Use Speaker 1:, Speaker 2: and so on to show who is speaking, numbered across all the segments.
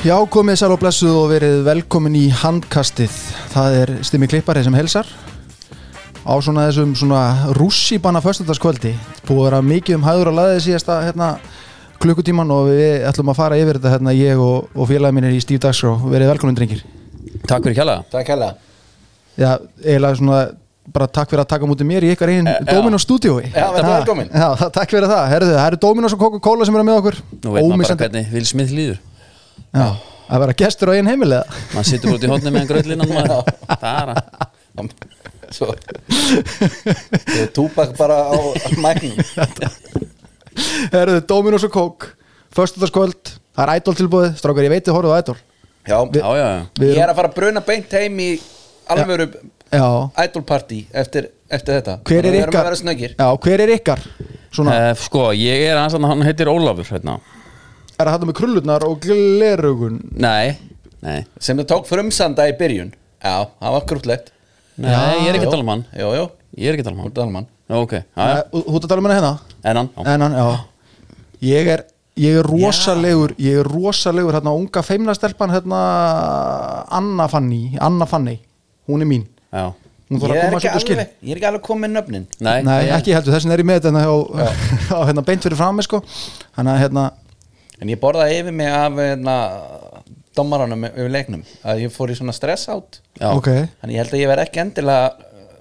Speaker 1: Já, komið sæl og blessuð og verið velkomin í handkastið. Það er Stimmi Klippari sem helsar á svona þessum svona rússibanna föstudagskvöldi. Búið að vera mikið um hæður að laðið síðasta hérna, klukkutíman og við ætlum að fara yfir þetta hérna ég og, og félagið mínir í Steve Dagskrá. Verið velkomin drengir.
Speaker 2: Takk fyrir kjalla
Speaker 3: Takk hella
Speaker 1: Já, eiginlega svona bara takk fyrir að taka mútið mér í ykkar einn
Speaker 2: já.
Speaker 1: Dominos stúdíói.
Speaker 3: Já, vertu velkomin.
Speaker 1: Já, takk fyrir það. Herðu, það eru Dominos og Coca-Cola sem eru með okkur.
Speaker 2: Nú veit maður bara hvernig Will Smith líður
Speaker 1: Já, að vera gestur á einn heimilega.
Speaker 2: Maður sittur út í hótni með en gröðlinan Bara
Speaker 3: Svo túbak bara á mæknum
Speaker 1: Herðu, Dominos og Coke. Föstudagskvöld, það er Idol tilbúið. Strákar, ég veit þið horfðu á Idol.
Speaker 3: Já,
Speaker 2: Já, já,
Speaker 3: ég er að fara að bruna beint heim í alvöru
Speaker 1: Já,
Speaker 3: idol party eftir, eftir þetta.
Speaker 1: Hver er ykkar? Já, hver er ykkar?
Speaker 2: Uh, Sko, ég er aðeins að hann heitir Ólafur hérna.
Speaker 1: Er það hættu með krullurnar og glerugun
Speaker 2: Nei, nei.
Speaker 3: Sem það tók frumsanda í byrjun. Já, það var krútlegt.
Speaker 2: Nei, ég er ekki tala um
Speaker 3: Jó, jó,
Speaker 2: Ég er ekki tala um
Speaker 3: þú ert alman
Speaker 2: Já, ok, já, já.
Speaker 1: Þú ert að tala um henni hérna?
Speaker 2: En hann, já.
Speaker 1: En hann, já. Ég er, ég er rosalegur Ég er rosalegur hérna unga feimnastelpan hérna Anna Fanny Anna Fanny, hún er mín.
Speaker 2: Já,
Speaker 1: Hún
Speaker 3: Ég
Speaker 1: þarf að
Speaker 3: er
Speaker 1: koma
Speaker 3: ekki
Speaker 1: að setja skil
Speaker 3: alveg Ég er ekki alveg komið nöfnin.
Speaker 2: Nei,
Speaker 1: Nei, ekki heldur, þessin er ég með þetta hérna, á, á hérna beint fyrir frammi sko. Þannig að hérna
Speaker 3: En ég borðaði yfir mig af na, Dómaranum yfir leiknum Að ég fór í svona stress out.
Speaker 2: Já,
Speaker 1: Ok,
Speaker 3: Þannig ég held að ég verð ekki endilega uh,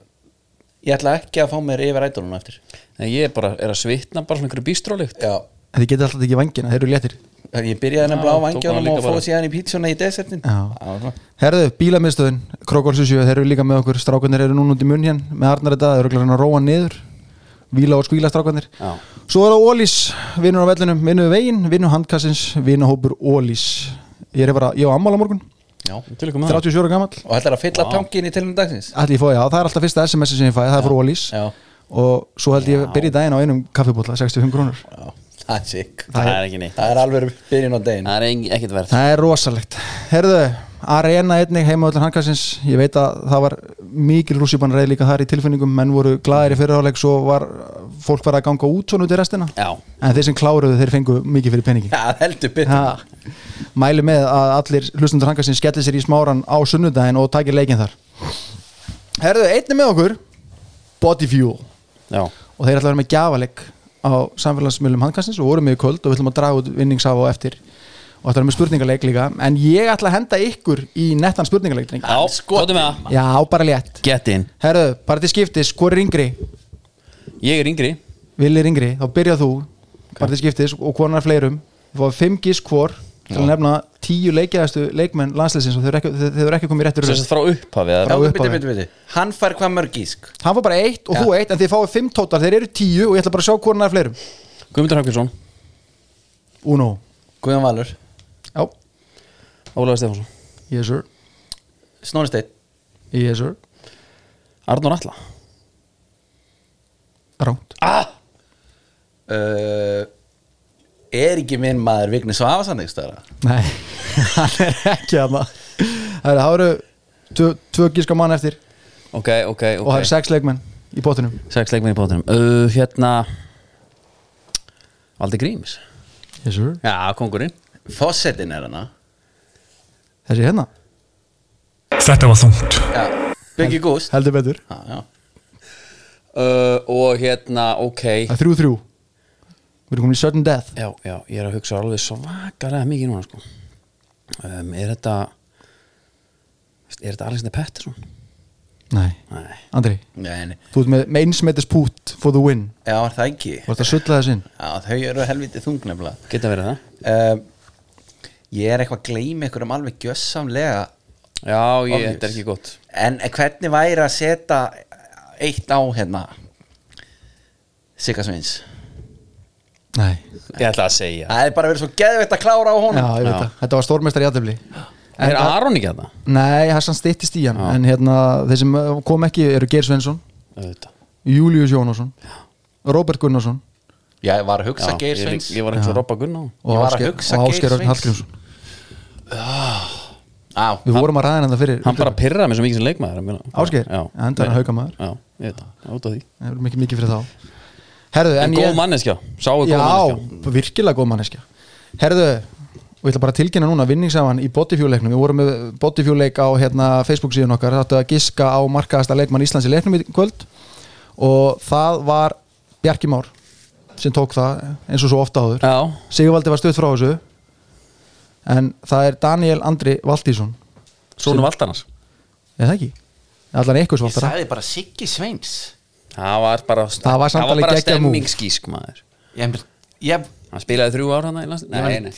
Speaker 3: Ég ætla ekki að fá mér yfir ædolunum eftir.
Speaker 2: Nei, ég er bara er að svitna bara svona einhverju bístrólikt
Speaker 3: Já.
Speaker 1: En þið getið alltaf ekki vangina, þeir eru léttir.
Speaker 3: Ég byrjaði nefnilega á vangjónum og
Speaker 2: bara.
Speaker 3: fóð síðan í pítsuna í desertin
Speaker 1: Já.
Speaker 3: var svona-
Speaker 1: Herðu, bílamiðstöðun, Krókólsusjö, þeir eru líka með okkur Strákanir eru núna út í munn hérna með Arnar þetta, þeir eru glæðin að róa niður Víla og skvíla strákanir
Speaker 2: Já.
Speaker 1: Svo er það Ólís, vinnur á vellinum. Vinnu við veginn, vinnu handkassins, vinnuhópur Ólís Ég er bara, ég á ammála morgun.
Speaker 3: Já.
Speaker 2: Til ykkur með það
Speaker 1: 37 ára gamall.
Speaker 3: Og þetta er að fylla tankin í tilum dagsins?
Speaker 1: Ætli fóði, já, það er alltaf fyrsta SMS sem ég fæði, það er frá Ólís
Speaker 3: Já,
Speaker 1: Og svo held ég byrja í daginn á einum kaffibólla, 65 krónur.
Speaker 3: Já, það er
Speaker 2: Það er ekki neitt.
Speaker 3: Það er alveg byrjun á daginn.
Speaker 2: Það er ekkert verð
Speaker 1: Það er rosalegt. Herðu, Arena einnig heima öllum handkassins Ég veit að það var mikil rússipanreið líka þar í tilfinningum. Menn voru glaðir í fyrirháleik Svo var fólk var að ganga út svona út í restina.
Speaker 2: Já,
Speaker 1: En þeir sem kláruðu þeir fengu mikið fyrir peningi
Speaker 3: Já, heldur betur.
Speaker 1: Ha, Mæli með að allir hlustundur handkassins skelli sér í smáran á sunnudaginn Og takir leikinn þar. Herðu, einnig með okkur Body Fuel.
Speaker 2: Já.
Speaker 1: Og þeir ætla að vera með gjafaleik á samfélagsmiðlum handkastins og voru með kvöld og við ætlum að draga út vinningsaf og eftir og að vera með spurningaleik líka. En ég ætla að henda ykkur í nettan spurningaleik drengi.
Speaker 2: Já, skoðum með það.
Speaker 1: Já, bara létt.
Speaker 2: Get in.
Speaker 1: Herru, bara til skiptis, hvor er yngri?
Speaker 2: Ég er yngri.
Speaker 1: Vil er yngri, þá byrjað þú. Bara til skiptis og hvornar fleirum? Þú fáið fimm gísk hvor. Til að nefna tíu leikjæðastu leikmenn landsleisins og þeir eru ekki, komið í réttur
Speaker 2: sagt frá upphafi eða-
Speaker 1: Frá
Speaker 3: Já,
Speaker 1: upphafi.
Speaker 3: bitur, bitur, bitur Hann fær hvað mörg gísk
Speaker 1: hann fór bara eitt og þú eitt en þið fáið fimm tótar, þeir eru tíu og ég ætla bara að sjá hvornar fleirum.
Speaker 2: Guðmundur Hafkjörnsson
Speaker 1: Uno,
Speaker 3: Guðan Valur
Speaker 2: Ólafur Stefánsson.
Speaker 1: Yes sir.
Speaker 3: Snóri Steinn.
Speaker 1: Yes sir,
Speaker 2: Arnur Alla
Speaker 1: ránt
Speaker 2: Ah!
Speaker 3: Uh, Er ekki minn maður Vigni Svavasan stöðra
Speaker 1: Nei, hann er ekki að það Það eru tvö, tvö gíska mann eftir.
Speaker 2: Ok, ok, ok.
Speaker 1: Og það eru sex leikmenn í bóttunum
Speaker 2: Sex leikmenn í bóttunum uh, Hérna Valdi Gríms
Speaker 1: yes, sir.
Speaker 2: Já, kongurinn
Speaker 3: Fossetin er hana
Speaker 1: Þessi hérna,
Speaker 4: Þetta var þungt.
Speaker 3: Já, Byggi Gúst
Speaker 1: heldur betur.
Speaker 3: Já, já.
Speaker 2: Uh, Og hérna, ok.
Speaker 1: Það er þrjú þrjú. Við erum komin í sudden death.
Speaker 2: Já, já, ég er að hugsa alveg svakalega mikið núna sko. Um, Er þetta Er þetta Alexander Pettersson?
Speaker 1: Nei,
Speaker 2: Nei.
Speaker 1: Andri,
Speaker 3: Nei, nei.
Speaker 1: þú ert með, einsmetis pút for the win.
Speaker 3: Já, er það ekki?
Speaker 1: Þú ert að sulla þess inn.
Speaker 3: Já, þau eru helviti þungnefnilega
Speaker 2: Geta verið það?
Speaker 3: uh, Ég er eitthvað að gleyma ykkur um alveg gjössamlega
Speaker 2: Já, ég, þetta er ekki gott.
Speaker 3: En hvernig væri að setja eitt á hérna? Sigga Sveins.
Speaker 1: Nei,
Speaker 2: Ég ætla að segja.
Speaker 3: Það er bara verið svo geðveitt að klára á
Speaker 1: já,
Speaker 3: honum
Speaker 1: ég veit
Speaker 2: Já.
Speaker 1: það. Þetta var stórmestari játefli
Speaker 2: Er Aron ekki að það?
Speaker 1: Nei, Hassan styttist í hann.
Speaker 2: Já.
Speaker 1: En hérna, þeir sem uh, kom ekki eru Geir Svensson
Speaker 2: Auðvitað.
Speaker 1: Július Jónasson Robert Gunnarsson.
Speaker 3: Ég var að hugsa
Speaker 2: Já,
Speaker 3: Geir
Speaker 2: ég,
Speaker 3: Sveins.
Speaker 2: ég var og Robba
Speaker 1: og
Speaker 3: að hugsa
Speaker 1: og
Speaker 3: Geir
Speaker 1: Ásgeir Örn
Speaker 3: Sveins.
Speaker 1: Hallgrímsson
Speaker 3: Á,
Speaker 1: Við vorum að ræða þetta fyrir
Speaker 2: Hann bara pyrraði mig svo mikið sem leikmaður? Já,
Speaker 1: Ja, enda er hann haukamaður.
Speaker 2: Já, ég veit það, út af því.
Speaker 1: Það er mikið mikið fyrir þá. Herðu,
Speaker 2: En
Speaker 1: en
Speaker 2: góð
Speaker 1: ég
Speaker 2: manneskja, sáu góð
Speaker 1: Já,
Speaker 2: manneskja.
Speaker 1: virkilega góð manneskja. Herðu, og ég ætla bara að tilkynna núna vinningsafan í Botifjúleiknum við vorum með Botifjúleik á hérna, Facebook síðan okkar, það ættu að giska á markaðasta leikmann Íslands í leiknum í kvöld. Og það var Bjarki Már sem tók það eins og svo ofta áður.
Speaker 2: Já,
Speaker 1: Sigurvaldi var stutt frá þessu en það er Daniel Andri Valtísson
Speaker 2: svona Valdarnas
Speaker 1: eða ekki, allan eitthvað
Speaker 3: Ég
Speaker 1: svolítara
Speaker 3: sagði bara Siggi Sveins.
Speaker 2: Það var bara,
Speaker 1: Það var samt
Speaker 2: það var
Speaker 1: alveg
Speaker 2: bara
Speaker 1: geggjað move.
Speaker 2: stemmingsgísk maður.
Speaker 3: Ég, ég,
Speaker 2: Hann spilaði þrjú ár hann í landsliði
Speaker 3: ég,
Speaker 2: Nei, nei.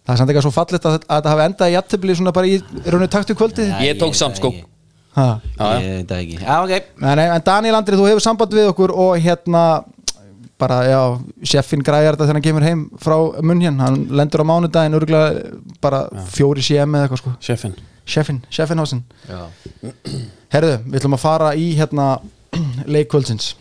Speaker 1: Það er samt eitthvað svo fallegt að, að þetta hafi endað í jættibli svona bara í rauninu taktu kvöldið.
Speaker 2: Ég tók samt sko.
Speaker 3: ég-
Speaker 1: ha.
Speaker 2: Já, já.
Speaker 3: Ég veit það ekki. Já, ok.
Speaker 1: Nei, nei, en Daniel Andri, þú hefur samband við okkur og hérna bara, já, sjeffin græjar þetta þegar hann kemur heim frá munn hérna, hann lendur á mánudaginn örgulega bara fjóri CM eða eitthvað sko.
Speaker 2: Sjefin
Speaker 1: sjeffin, sjeffinhásin
Speaker 3: Já.
Speaker 1: Herðu, við ætlum að fara í hérna leikkvöldsins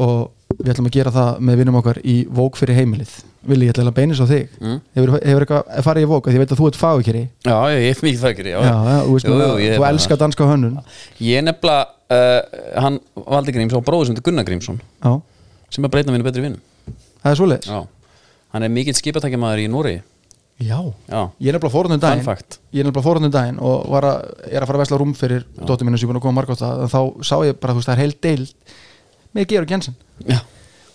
Speaker 1: og við ætlum að gera það með vinnum okkar í Vók fyrir heimilið. Vili, ég ætla að beina svo þig.
Speaker 2: Mm.
Speaker 1: hefur, hefur eitthvað farið í Vók, því ég veit að þú ert fáikeri
Speaker 2: Já, ég er mikið Já,
Speaker 1: já, já, þú þú elskar danska hönnun.
Speaker 2: Ég er nefnilega uh, Hann valdi Gríms á bróður sem þetta Gunnar Grímsson
Speaker 1: já,
Speaker 2: sem er breytna mínu betri vinn
Speaker 1: það er svoleiðis?
Speaker 2: Já. Hann er mikill skipatækjamaður í Nóri
Speaker 1: já,
Speaker 2: Já,
Speaker 1: ég er nefnilega fórhundum daginn
Speaker 2: fun fact.
Speaker 1: Ég er nefnilega fórhundum daginn og var að, er að fara að vesla rúm fyrir dóttir mínu sem ég búin að koma margótt að þá sá ég bara, þú veist, það er heil deil með Georg Jensen.
Speaker 2: Já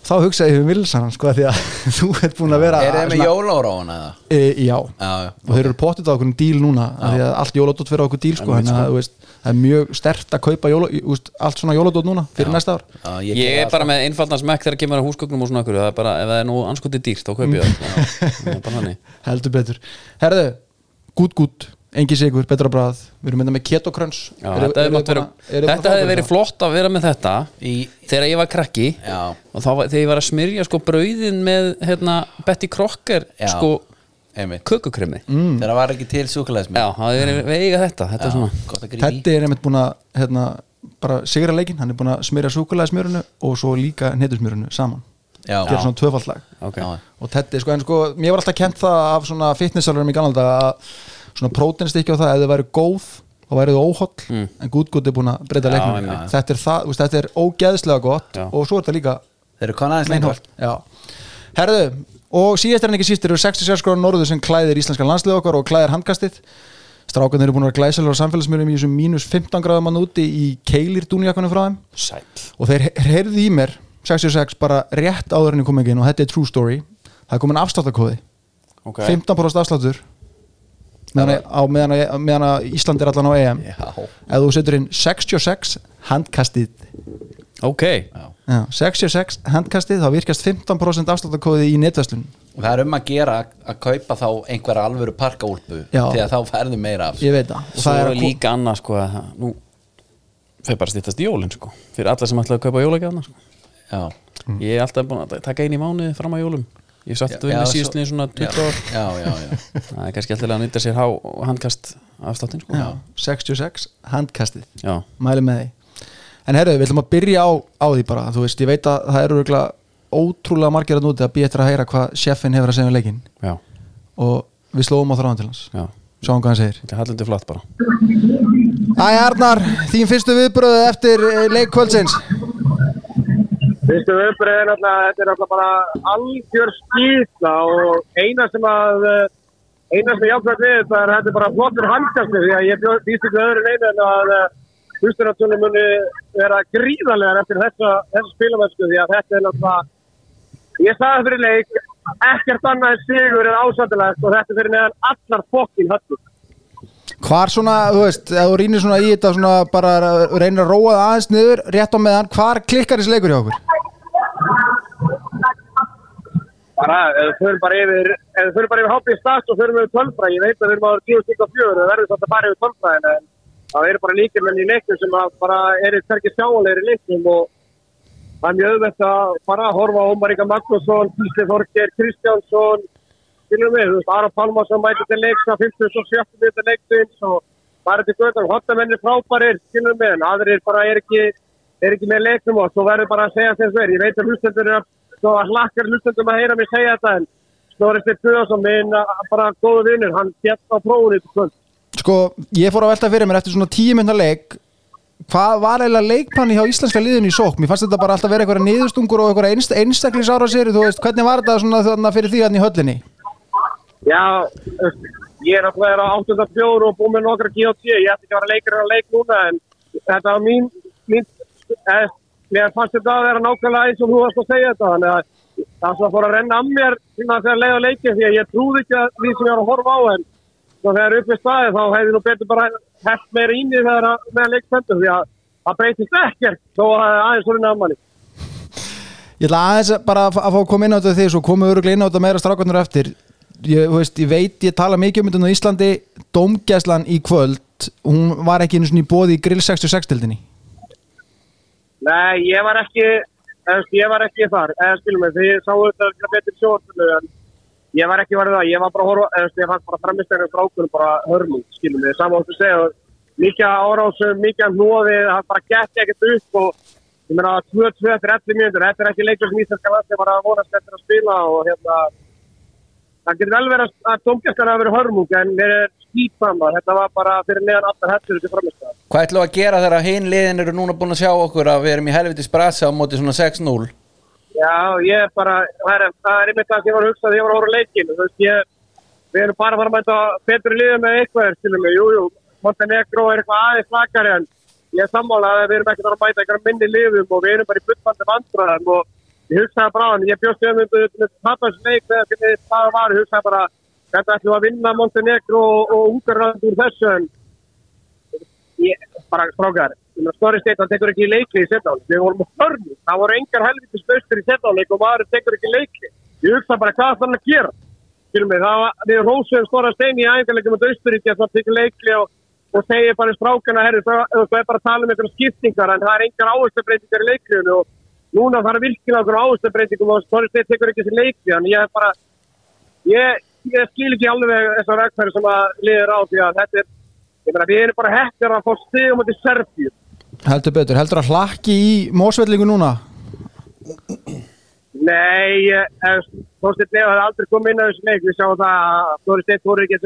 Speaker 1: þá hugsaði ég um Vilsan sko því að þú ert búin að vera
Speaker 3: Er þið með jólára á hana eða?
Speaker 1: e, já,
Speaker 3: Já, já
Speaker 1: og þeir eru potið á okkur díl núna af því að allt jóladótt fyrir okkur díl sko,
Speaker 2: Einmitt,
Speaker 1: þannig að þú veist, það er mjög stert að kaupa jóla, þú veist, allt svona jóladótt núna fyrir næsta ár.
Speaker 3: Já,
Speaker 2: Ég,
Speaker 3: geri
Speaker 2: er
Speaker 3: það
Speaker 2: bara með einfaldan smekk þegar kemur að húsgögnum og svona okkur það er bara, ef það er nú anskotið dýrt þá kaupi ég það Já, það bara hannig
Speaker 1: heldur betur. Herðu, gút gút, engi sigur, betra bræð við erum mynda með ketokrans
Speaker 2: Já, þetta hefði þetta hefði verið flott að vera með þetta
Speaker 3: Í,
Speaker 2: þegar ég var krakki.
Speaker 3: Já,
Speaker 2: og þá var, þegar ég var að smyrja sko brauðin með hérna, Betty Crocker
Speaker 3: Já.
Speaker 2: sko kökukremi.
Speaker 1: Mm.
Speaker 3: Þegar það var ekki til súkulæðismi
Speaker 2: Já, það hefði verið veiga þetta Þetta er
Speaker 3: í.
Speaker 1: Teddy er einmitt búin að hérna, bara sigra leikinn, hann er búin að smyrja súkulæðismjörunu og svo líka netusmjörunu saman.
Speaker 3: Já,
Speaker 1: gera svona tvöfaldlag
Speaker 2: Ok,
Speaker 3: já,
Speaker 1: og Teddy, sko, en sko, mér var alltaf kent það af svona fitnessalurum í ganalda að svona próteinstykki á það, ef þið væri góð þá væri þið óholl,
Speaker 2: Mm.
Speaker 1: en gútgút er búin að breyta leiknum,
Speaker 2: einmitt.
Speaker 1: þetta er það þú veist, þetta er ógeðslega gott
Speaker 2: Já.
Speaker 1: og svo er þetta líka
Speaker 3: Þeir eru konaðins
Speaker 1: Já, herðu og síðast er hann ekki sístir eru 66 gráður norður sem klæðir íslenska landslið okkar og klæðir handkastið. Strákarnir eru búin að vera glæsilega á samfélagsmjörnum í þessum mínus 15 gráðum hann úti í keilir dúnjakunum frá þeim.
Speaker 2: Sæll.
Speaker 1: Og þeir heyrði í mér 66 bara rétt áður en ég kom ekki inn og þetta er true story. Það er komin afsláttakóði
Speaker 2: Ok,
Speaker 1: 15% afsláttur meðan, á, meðan, að- meðan að Ísland er allan á EM.
Speaker 3: Já,
Speaker 1: ef þú setur inn 66 handkastið.
Speaker 2: Ok.
Speaker 1: Já, 66 handkastið þá virkast 15% afsláttakóði í netverslun.
Speaker 3: Og það er um að gera að kaupa þá einhverja alvöru parkaúlpu
Speaker 1: Já.
Speaker 3: þegar þá færðu meira af.
Speaker 1: Ég veit það. Og
Speaker 2: Svo
Speaker 1: það
Speaker 2: er
Speaker 1: að
Speaker 2: líka annað sko að það- Nú Þau bara stýttast jólin sko. Fyrir alla sem ætlaði að kaupa jólagjafna sko.
Speaker 3: Já,
Speaker 2: Ég er alltaf búin að taka einu í mánuði fram að jólum Ég satt að vinna
Speaker 3: svo-
Speaker 2: síðustliðin svona 20 ár.
Speaker 3: Já, já, já.
Speaker 2: Það er kannski alltaf að nýta sér há handkast afstáttin sko.
Speaker 1: Já, 66 handkastið.
Speaker 2: Já,
Speaker 1: mæli með því. En herru, við ætlum að byrja á, á því bara þú veist, ég veit að það eru örugglega ótrúlega margir að núti að býja eftir að heyra hvað sjeffin hefur að segja um leikinn.
Speaker 2: Já,
Speaker 1: og við slóum á þráðan til hans.
Speaker 2: Já.
Speaker 1: Sjáum hvað hann segir.
Speaker 2: Þetta er hallandi flatt bara.
Speaker 1: Æ, Arnar, þín fyrstu viðbröðu eftir eh, leik kvöldsins
Speaker 5: Fyrstu viðbröð er náttúrulega, þetta er náttúrulega bara algjör skýtla og eina sem að, eh, eina sem ég ákvæmt við þetta er þetta er bara flottur handkastur því að ég býst ekki öðru neina en að hústurnatunum muni vera gríðarlegar eftir þessa, þessa spilumösku því að þetta er náttúrulega, ég sagði fyrir leik, ekkert annað en sigur er ásættilegt og þetta fyrir neðan allar fokkin höllur.
Speaker 1: Hvar svona, þú veist, ef þú rýnir svona í þetta svona bara reynir að róa það aðeins niður rétt á meðan, hvar klikkar þessi leikur hjá okkur?
Speaker 5: bara, ef við förum bara yfir ef við förum bara yfir hápið stast og förum yfir tölfræði ég veit að við erum á 10 stík og 4 það verður svolítið að fara yfir tölfræðin en það eru bara líkjumenn í leiknum sem bara eru hverkið sjáulegir í leiknum og það er mjög auðvitað að bara horfa á Ómar Inga Magnússon, Gísli Þorger, Kristjánsson skilum við, þú veist, Ara Pálmarsson mæti til leiks að 50 og 70 minnir leiksins og það er til göðan, hottamenni frábærir skilum við, en aðrir bara er ekki er ekki með leiknum og svo verður bara að segja þess verið, ég veit að hlustendur er að svo að hlakkar hlustendum að heyra mig segja þetta en Snorri Steinn Guðarsson minn bara góðu vinnur, hann gett á prófunni til kvöld.
Speaker 1: Sko, ég fór að velta fyrir mér eftir svona tíu mynda leik hvað var eiginlega leikpanni hjá íslenska liðinu í sók? Mér fannst þetta bara alltaf vera eitthvað niðurstungur og eitthvað einst, einstaklisára sér, þú veist, hvernig var þetta svona fyrir því hann í höllinni?
Speaker 5: Já, ég er náttúrulega á 84 og búið með nokkra GOT, ég ætti ekki að vera leikir að leik núna en þetta var mín, mín eh, mér fannst þetta að vera nákvæmlega eins og þú varst að segja þetta þannig að það sem fór að renna að mér svona þegar leið á leikin því að ég trúði ekki að því sem ég var að horfa á en þegar upp við staði þá hefði nú betur bara heft meira inn í þegar að meðan leikstöndu því að það breytist ekkert þó að það er aðeins svona aðmanni.
Speaker 1: Ég ætla aðeins bara að fá að koma inn á þetta því svo komum við öruglega inn á þetta meira strákarnir eftir ég, veist, ég veit, ég tala mikið um þetta á Íslandi, Dómgæslan í kvöld hún var ekki einu svona í bóði í Grill 66-tildinni
Speaker 5: Nei, ég var ekki, eða, veist, ég var ekki þar, eða skilum mig, því ég sá þetta betur sjóðstölu, ég var ekki varðið það, ég var bara að horfa, eða veist, ég fannst bara framistegna frákunum bara hörmung, skilum mig, saman áttu að segja, mikið árásum, mikið hnóði, það bara gett ekkert upp og ég meina 2-2 eftir 11 mínútur, þetta er ekki leikur sem íslenska landi bara að vonast eftir að spila og hérna, það getur vel verið að domgjastar hafa verið hörmung, en mér er skýt saman, þetta var bara fyrir neðan alltaf hættur þessi framistegna.
Speaker 3: Hvað ætlum við að gera þegar hinn liðin eru núna búin að sjá okkur að við erum í helvitis brasa á móti svona 6-0
Speaker 5: Já, ég bara, það er, það er einmitt það sem ég var að hugsa þegar ég var að veist, ég, við erum bara að fara að mæta betri liðið með eitthvað, skilum mig, jú, jú, Montenegro er eitthvað aðeins flakari en ég er sammálað að við erum ekki að fara að mæta eitthvað minni liðum og við erum bara í fullfandi vandræðum og ég hugsaði bara á hann, ég bjóst um þetta tapasleik þegar það var, ég hugsaði bara, þetta ætlum að vinna Montenegro og, og Ungarland úr þessu en ég, bara strákar, Snorri Steitan tekur ekki leikli í setjáleik, við vorum hörnum, það voru engar helviti spaustur í setjáleik og maður tekur ekki leikli. Ég hugsa bara hvað er að gera. Skilum mig, það var, við rósum Snorra Stein í æfingarleikum á Austuríti að það tekur leikli og, og segir bara strákana, herri, það, er bara að tala um einhverjum skiptingar en það er engar áherslubreytingar í leikliðinu og núna þarf virkilega einhverjum áherslubreytingum og Snorri Stein tekur ekki þessi leikli, en ég er bara, ég, ég skil ekki alveg þessar vegfæri sem að liður á því að þetta er Ég meina, við erum bara hættir að fá stigum til Serbíu.
Speaker 1: Heldur betur, heldur að hlakki í mósvellingu núna
Speaker 5: Nei, Þorstein Leo hefði aldrei komið inn á þessu leik. Við sjáum það að Þorri Steinn voru ekki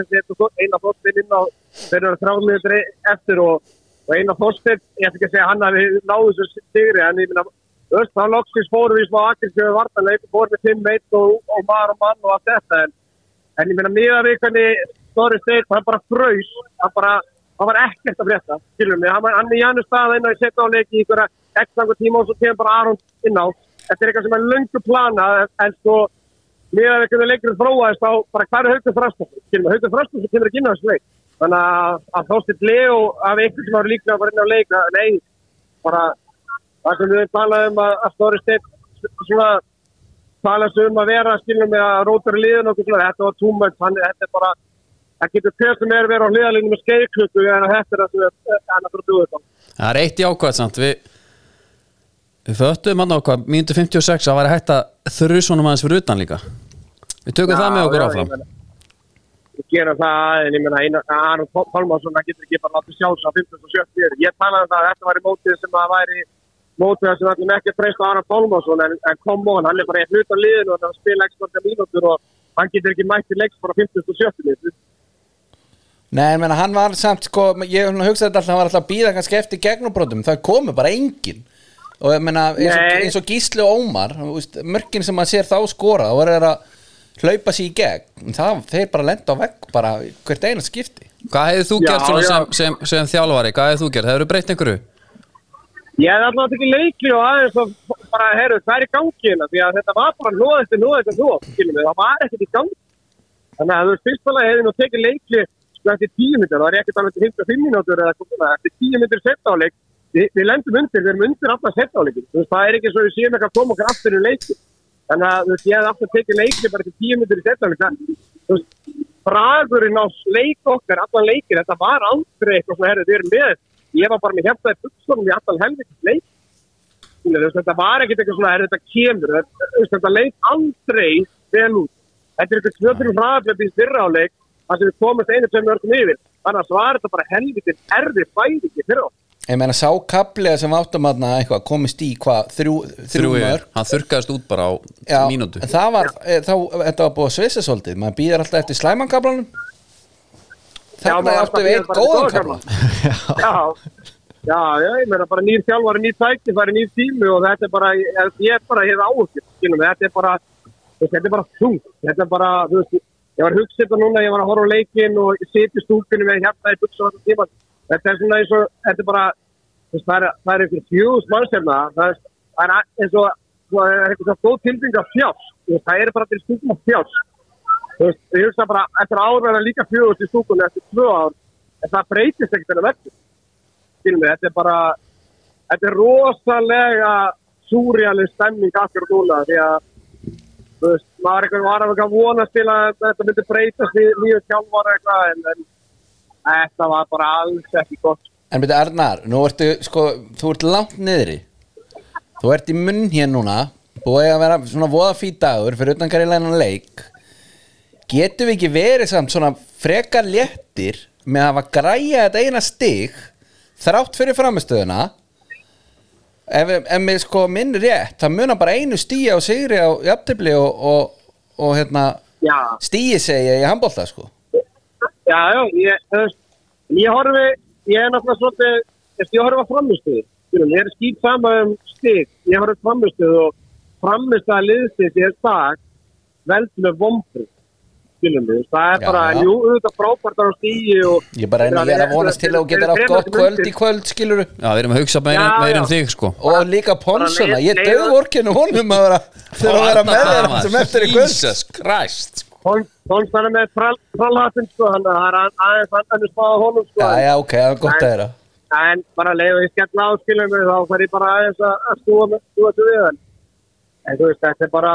Speaker 5: eina Þorstein inn á þeir eru þráðmiður eftir og, og eina Þorstein, ég ætti ekki að segja hann að við náðum þessu stigri, en ég meina, öst, þá loksins fórum við smá akkursjöfu vartanleik og fórum við 5-1 og, og maður og mann og allt þetta, en, en ég meina, miða við hvernig Þorri Steinn, hann bara fröys, hann bara það var ekkert að frétta, skilum við, hann, hann er í annu stað inn á að setja á leiki í einhverja ekstangu tíma og svo kemur bara Aron inn á. Þetta er eitthvað sem er löngu plana en svo miðað við hvernig leikurinn þróaðist á bara er Haugur Þrastafn skilum við, Haugur Þrastafn sem kemur ekki inn á þessu leik. Þannig að, að þóstitt það sem við talaðum að, að stóri steg svona talaðum um að vera skilum við að rótur liðin og þetta var too much, hann, þetta er bara það getur hver sem er verið á hliðalínu með skeiðklukku en þetta er það sem er annað fyrir dúið
Speaker 2: Það er eitt í ákvæð samt við, við föttum hann ákvæð mínútu 56 að væri hægt að þrjusonum aðeins fyrir utan líka. Við tökum það með okkur áfram.
Speaker 5: Við gerum það en ég meina eina Aron Pálmarsson það getur ekki bara látið sjálfs á 15.70 ég talaði um það að þetta væri mótið sem að væri mótið sem ætlum ekki að treysta Aron Pálmarsson en, en come on, hann er bara eitt hlut á liðinu og hann spila ekki svona mínútur og hann getur ekki mætt í leiks bara 15.70
Speaker 3: Nei, menn hann var samt sko, ég hugsaði alltaf hann var alltaf að býða kannski eftir gegnubrótum það komu bara engin og ég menna eins, og- eins og Gísli og Ómar mörkin sem maður sér þá skora og er að hlaupa sér í gegn það, þeir bara lenda á vegg bara hvert eina skipti
Speaker 2: Hvað hefði þú
Speaker 5: Já,
Speaker 2: gert svona
Speaker 5: já.
Speaker 2: sem, sem, sem þjálfari? Hvað hefði þú gert? Hefur þú breytt einhverju?
Speaker 5: Ég hef alltaf ekki leikli og aðeins og bara, herru, það er í gangi hérna því að þetta var bara hlóð eftir hlóð eftir hlóð, skiljum við, það var ekkert í gangi. Þannig að þú veist, fyrstulega hefði nú tekið leikli sko eftir tíu minnir, það var ekkert alveg til 55 mínútur eða svona, eftir tíu minnir settáleik, við, við lendum undir, við erum undir alltaf settáleikin. Þú veist, það er ekki svo við séum eitthvað að koma okkur aftur í leikli. Þannig að þú veist, ég hef alltaf tekið leikli bara til tíu minnir í settáleik. Bragurinn á leik okkar, allan leikir, þetta var aldrei eitthvað svona, herru, við erum með ég var bara með heftaði buksunum í allan helviti leik. Þetta var ekkert eitthvað svona er þetta kemur, þetta, leik aldrei vel út. Þetta er eitthvað tvötur hraðaflöf í styrra áleik þar sem við komumst einu tveim örgum yfir. Þannig að var þetta bara helviti erfi fæðingi fyrir okkur
Speaker 3: Ég meina sá kaplega sem áttum að eitthvað komist í hvað, þrjú, þrjú
Speaker 2: yfir.
Speaker 3: mörg
Speaker 2: Hann þurrkaðist út bara á mínútu.
Speaker 3: það var, e, þá, þetta var búið að svissa svolítið. Maður býðar alltaf eftir slæmankablanum Þarna áttu við
Speaker 5: bara
Speaker 3: góðan
Speaker 5: góða já, já, já, ég meina bara nýr þjálfari, nýr tækni, það er nýr tími og þetta er bara, ég, ég er bara hér áhugur, skilum við, þetta er bara, þetta er bara þungt, þetta er bara, þú veist, ég var að hugsa þetta núna, ég var að horfa á leikinn og ég í stúkunni með hérna í buksa á þetta er svona eins og, þetta er bara, það er, einhver fjús mannstefna, það er, það er eins og, það er eitthvað svo góð tilbygging af fjás, það er bara til stúkum af fjás. Veist, ég hugsa bara, eftir ár verða líka fjús í stúkunni eftir tvö ár, en það breytist ekkert enn að verður. Skilum við, þetta er bara, þetta er rosalega súrjalið stemming akkur núna, því að þú veist, maður eitthvað var að eitthvað vonast til að þetta myndi breytast í nýju þjálfara eitthvað en, en þetta var bara alls ekki gott.
Speaker 3: En byrju Arnar, nú ertu sko, þú ert langt niðri. Þú ert í munn hér núna Búið að vera svona voða fý dagur Fyrir utan karilænan leik Getum við ekki verið samt svona Frekar léttir Með að hafa græja þetta eina stig Þrátt fyrir framistöðuna Ef, ef við sko minn rétt Það munar bara einu stíi á sigri á jafntefli og, og, og hérna Stíi segja í handbólta sko.
Speaker 5: Já, já, ég, ég horfi, ég er náttúrulega svolítið, ég horfi á framistuði, skilum, ég er skýt sama um stig, ég horfi á framistuði og framistuða liðsins ég er dag, veld með vombri, skilum við, það er bara,
Speaker 3: já.
Speaker 5: jú, auðvitað frábært á stíi og...
Speaker 3: Ég bara ég er að vonast til að þú getur átt gott kvöld í kvöld skiluru
Speaker 2: Já, við erum að hugsa meira, um þig sko.
Speaker 3: Og líka ponsuna,
Speaker 5: Bara
Speaker 3: ég döð orkinu honum að vera þegar að vera með þér sem eftir í kvöld.
Speaker 2: Jesus Christ
Speaker 5: hann er með frallhattin, sko, hann er aðeins hann er spáð honum, sko.
Speaker 3: Já, já, ok, það er gott að þeirra
Speaker 5: En bara leiðu ég skella á skilum mig, þá fær ég bara aðeins að að stúa til við. En þú veist, þetta er bara,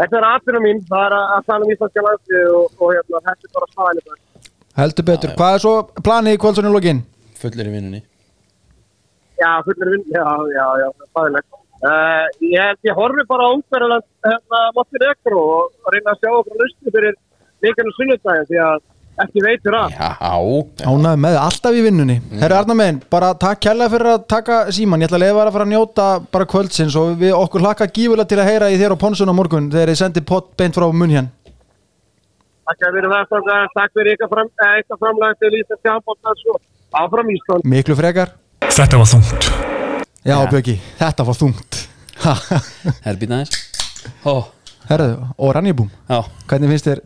Speaker 5: þetta er aðfyrir mín, það er að að tala um íslenska landslið og, og hérna, þetta er bara staðinni bara.
Speaker 1: Heldur betur, hvað er svo planið í kvöldsunni lókin?
Speaker 3: fullir í vinnunni
Speaker 5: Já, fullir vinn, já, já, já, staðinlegt. Uh, ég held ég horfi bara á ungverðarland hérna Montenegro og reyna að sjá okkur lusti fyrir vikanu sunnudagin því að ekki veitur að.
Speaker 3: Já,
Speaker 1: Ánæði með alltaf í vinnunni. Herra Arnar megin, bara takk kærlega fyrir að taka síman Ég ætla að leiða að fara að njóta bara kvöldsins og við okkur hlakka gífulega til að heyra í þér og Ponsun á morgun þegar ég sendi pott beint frá munn hér
Speaker 5: Takk fyrir það, takk fyrir ykkar, fram, eh, framlega til Íslands Jambolt og áfram Ísland.
Speaker 1: Miklu frekar.
Speaker 4: Þetta var þungt.
Speaker 1: Já, Bjöggi, þetta var þungt. Ha,
Speaker 2: Herbít aðeins Ó,
Speaker 1: Herðu, og Rannibúm Hvernig finnst þér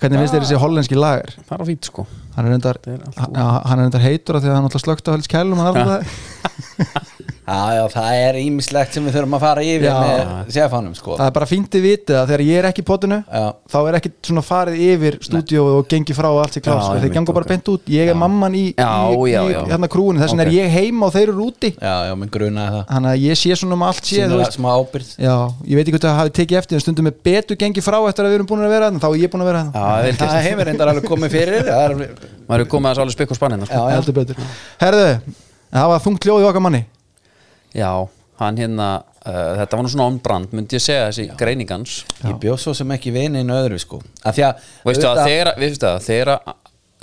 Speaker 1: Hvernig finnst þér þessi hollenski lagar?
Speaker 2: það er á fít sko.
Speaker 1: Hann er endar, hann er endar heitur af því að hann alltaf slögt á helst kælum er
Speaker 3: já, já, það er ímislegt sem við þurfum að fara yfir
Speaker 1: Já.
Speaker 3: með sefánum sko.
Speaker 1: Það er bara fínt að vita að þegar ég er ekki í potinu
Speaker 3: Já.
Speaker 1: þá er ekki svona farið yfir stúdíóið og gengi frá og allt sér klás
Speaker 2: Já,
Speaker 1: þeir gengur bara
Speaker 2: ok.
Speaker 1: beint út, ég er mamman í, í, í hérna krúinu, þess vegna
Speaker 2: Ok.
Speaker 1: er ég heima og þeir eru úti.
Speaker 3: Já, já, minn grunaði það.
Speaker 1: Þannig að ég sé svona um allt sé,
Speaker 3: smá ábyrð
Speaker 1: Já, ég veit ekki hvað það hafi tekið eftir en stundum er betur gengið frá eftir að við erum búin að vera þarna þá er ég búin að vera þarna,
Speaker 2: Já, hann hérna uh, Þetta var nú svona ombrand, myndi ég segja þessi greiningans
Speaker 3: ég bjóð svo sem ekki vini inn öðru sko. Að því að
Speaker 2: Veistu að þegar, veistu að þegar,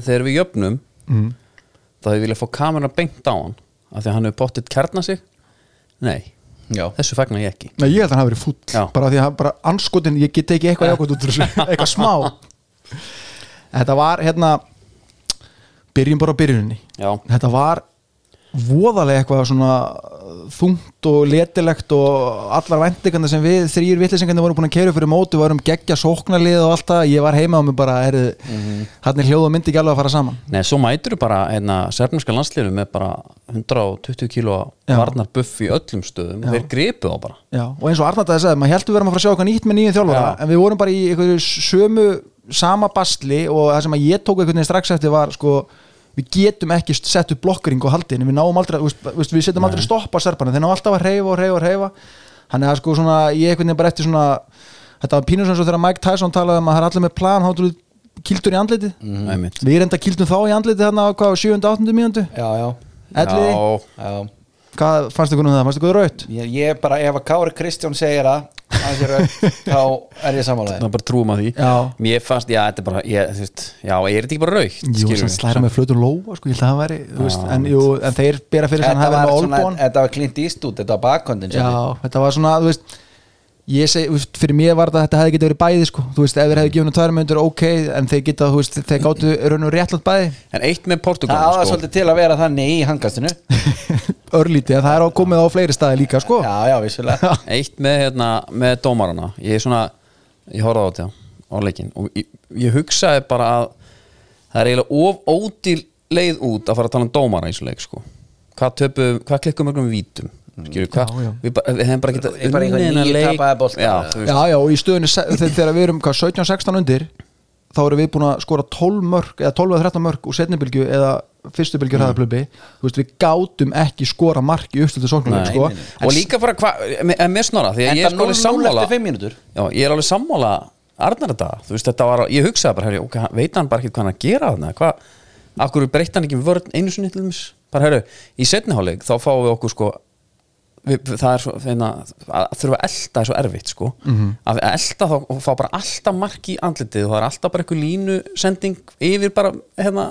Speaker 2: þegar við jöfnum
Speaker 1: mm.
Speaker 2: þá hefur viljað fá kameran beint á hann af því að hann hefur pottitt kærna sig. Nei,
Speaker 3: Já,
Speaker 2: þessu fagnar ég ekki.
Speaker 1: Nei, ég held að hann hafi verið fúll
Speaker 2: Já.
Speaker 1: bara því að bara anskotin, ég get ekki eitthvað jákvæmt út úr þessu, eitthvað smá. Þetta var hérna byrjum bara á byrjuninni.
Speaker 2: Já,
Speaker 1: þetta var voðalega eitthvað svona þungt og letilegt og allar vendikanda sem við þrýr vittlisengandi vorum búin að keira fyrir móti varum geggja sóknarlið og allt það. Ég var heima á mig bara, heyrðu, hann er hljóð og myndi ekki alveg að fara saman.
Speaker 2: Nei, svo mætur bara hérna, sérfnarska landsliðinu með bara 120 kíló varnar buff í öllum stöðum og þeir gripu á bara.
Speaker 1: Já, og eins og Arnaldaði sagði, maður heldur við erum að fara að sjá eitthvað nýtt með nýjum þjálfara,
Speaker 2: Já.
Speaker 1: en við vorum bara í sömu sama bastli og það sem að ég tók einhvern veginn strax eftir var sko, við getum ekki sett upp blokkering og haldin, við náum aldrei, veist, við setjum aldrei stopp á serpana, þeir ná alltaf að reyfa og reyfa og reyfa hann er að sko svona, ég einhvern veginn bara eftir svona þetta var pínur sem svo þegar Mike Tyson talaði um að það er allir með plan, hátur kildur í andlitið,
Speaker 2: mm. Einmitt.
Speaker 1: við erum enda kildum þá í andlitið þarna á hvað, 7. 8. mínútu
Speaker 3: já, já,
Speaker 2: Já,
Speaker 3: já.
Speaker 1: Hvað fannst ykkur um það, fannst ykkur raut?
Speaker 3: Ég, ég bara, ef að Kári Kristján segir það að rauk, þá er ég
Speaker 2: það er bara trúum að því.
Speaker 1: Já.
Speaker 2: Mér fannst, já, þetta er bara ég, þú veist, Já, er þetta ekki bara raukt
Speaker 1: Jú, sem slæra með flötur lóa, sko, ég held að það væri þú veist, en, jú, en þeir bera fyrir sem
Speaker 3: var,
Speaker 1: hefði með
Speaker 3: svona,
Speaker 1: olbón
Speaker 3: þetta var klint íst út, þetta var bakhöndin
Speaker 1: Já, þetta var svona, þú veist ég segi, fyrir mér var þetta þetta hefði getið verið bæði, sko, þú veist, ef þeir hefði gefið hennu tvær myndur, ok, en þeir geta, þú veist, þeir gáttu raun og réttlátt bæði.
Speaker 2: En eitt með Portugal
Speaker 3: Það áða
Speaker 2: sko.
Speaker 3: svolítið til að vera þannig í hangastinu
Speaker 1: örlítið, það er á komið á fleiri staði líka, sko.
Speaker 3: Já, já, vissulega.
Speaker 2: Eitt með, hérna, með dómarana. Ég er svona, ég horfði á þetta á leikin og ég, ég hugsaði bara að það er eiginlega of ódýr leið út að fara að tala um dómara vítum skilur, hvað,
Speaker 1: Já, já.
Speaker 2: við, bara, við hefum bara getað unnið
Speaker 3: níu
Speaker 2: leik. já,
Speaker 1: Já, já, og í stöðunni se- þegar við erum hvað, 17-16 undir þá erum við búin að skora 12 mörg eða 12-13 mörg úr setnibilgju eða fyrstu bylgju mm. veist, við gátum ekki skora mark í uppstöðu
Speaker 2: Nei,
Speaker 1: sko.
Speaker 2: og líka bara hvað, en að ég er sko alveg
Speaker 3: 0-0
Speaker 2: sammála
Speaker 3: eftir 5 mínútur.
Speaker 2: Já, ég er alveg sammála Arnar þetta, ég hugsaði bara herri, ok, hann- veit hann bara ekki hvað hann að gera þarna? Hvað, akkur breytti hann ekki vörn einu sinni til þess, bara herru, í setniháleik þá fáum við okkur sko það er svo, þeirna, að þurfa að elda er svo erfitt sko, að elda þá og fá bara alltaf mark í andlitið og það er alltaf bara einhver línu sending yfir bara, hérna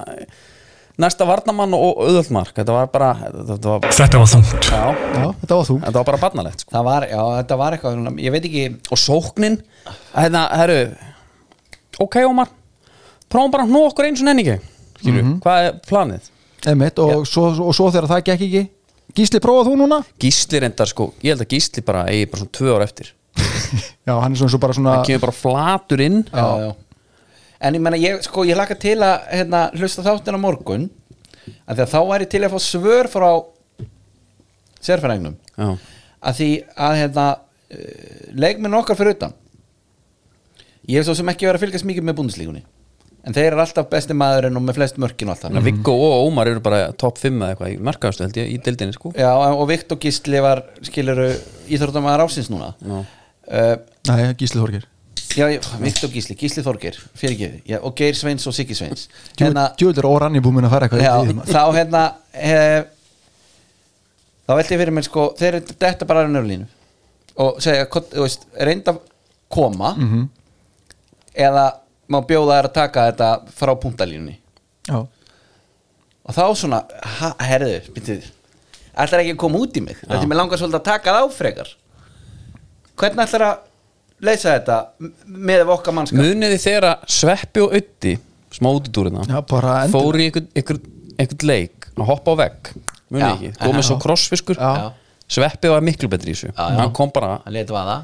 Speaker 2: næsta varnamann og auðvöld mark. Þetta var bara, þetta var
Speaker 4: Þetta var þungt.
Speaker 2: já,
Speaker 1: Já, þetta var þú
Speaker 2: þetta var bara barnalegt sko.
Speaker 3: Það var, já, þetta var eitthvað Ég veit ekki.
Speaker 2: Og sóknin hérna, herru ok Ómar, prófum bara að hnú okkur eins og nenni ekki skilju, hvað er planið?
Speaker 1: Einmitt, og, svo, og svo þegar það gekk ekki Gísli, prófað þú núna?
Speaker 2: Gísli reyndar sko, ég held að Gísli bara eigi bara svona tvö ár eftir.
Speaker 1: Já, hann er svona, svo bara svona
Speaker 2: hann kemur bara flatur inn.
Speaker 3: Já, já. En ég menna, ég, sko, ég laka til að hérna, hlusta þáttin á morgun að því að þá væri til að fá svör frá sérfæringnum
Speaker 2: já,
Speaker 3: að því að hérna, uh, leikminn okkar fyrir utan ég hef svo sem ekki verið að fylgjast mikið með búndislíkunni en þeir eru alltaf besti maðurinn og með flest mörkin og allt
Speaker 2: þannig að Viggo og Ómar eru bara top 5 eða eitthvað í markaðastu held ég í deildinni sko.
Speaker 3: Já, og Viktor Gísli var skiluru íþróttamæður ásins núna.
Speaker 2: Já.
Speaker 3: uh,
Speaker 1: Nei, Gísli Þorgir
Speaker 3: Já, Viktor Gísli, Gísli Þorgir fyrir ekki, og Geir Sveins og Siggi Sveins. Hérna,
Speaker 1: Djúður og ranni búin að fara eitthvað
Speaker 3: já, þá hérna hef, þá velti ég fyrir mér sko, þeir eru þetta bara að nörlínu. Og segja, hvort- þú veist, reynda að koma
Speaker 1: Mhm.
Speaker 3: eða má bjóða þær að taka þetta frá punktalínunni.
Speaker 1: Já,
Speaker 3: og þá svona, ha, herðu, byrjuð ætlar ekki að koma út í mig? Þetta er mér langar svolítið að taka það á frekar. Hvernig ætlar að leysa þetta m- með okkar mannskap?
Speaker 2: Muniði þegar Sveppi og Ötti smá
Speaker 1: já bara endur
Speaker 2: fóru í einhvern, einhvern, einhvern leik að hoppa á vegg munið
Speaker 3: Já,
Speaker 2: ekki,
Speaker 3: já,
Speaker 2: komið svo krossfiskur.
Speaker 1: Já.
Speaker 2: Sveppi var miklu betri í þessu. Hann kom bara
Speaker 3: hann leti vaða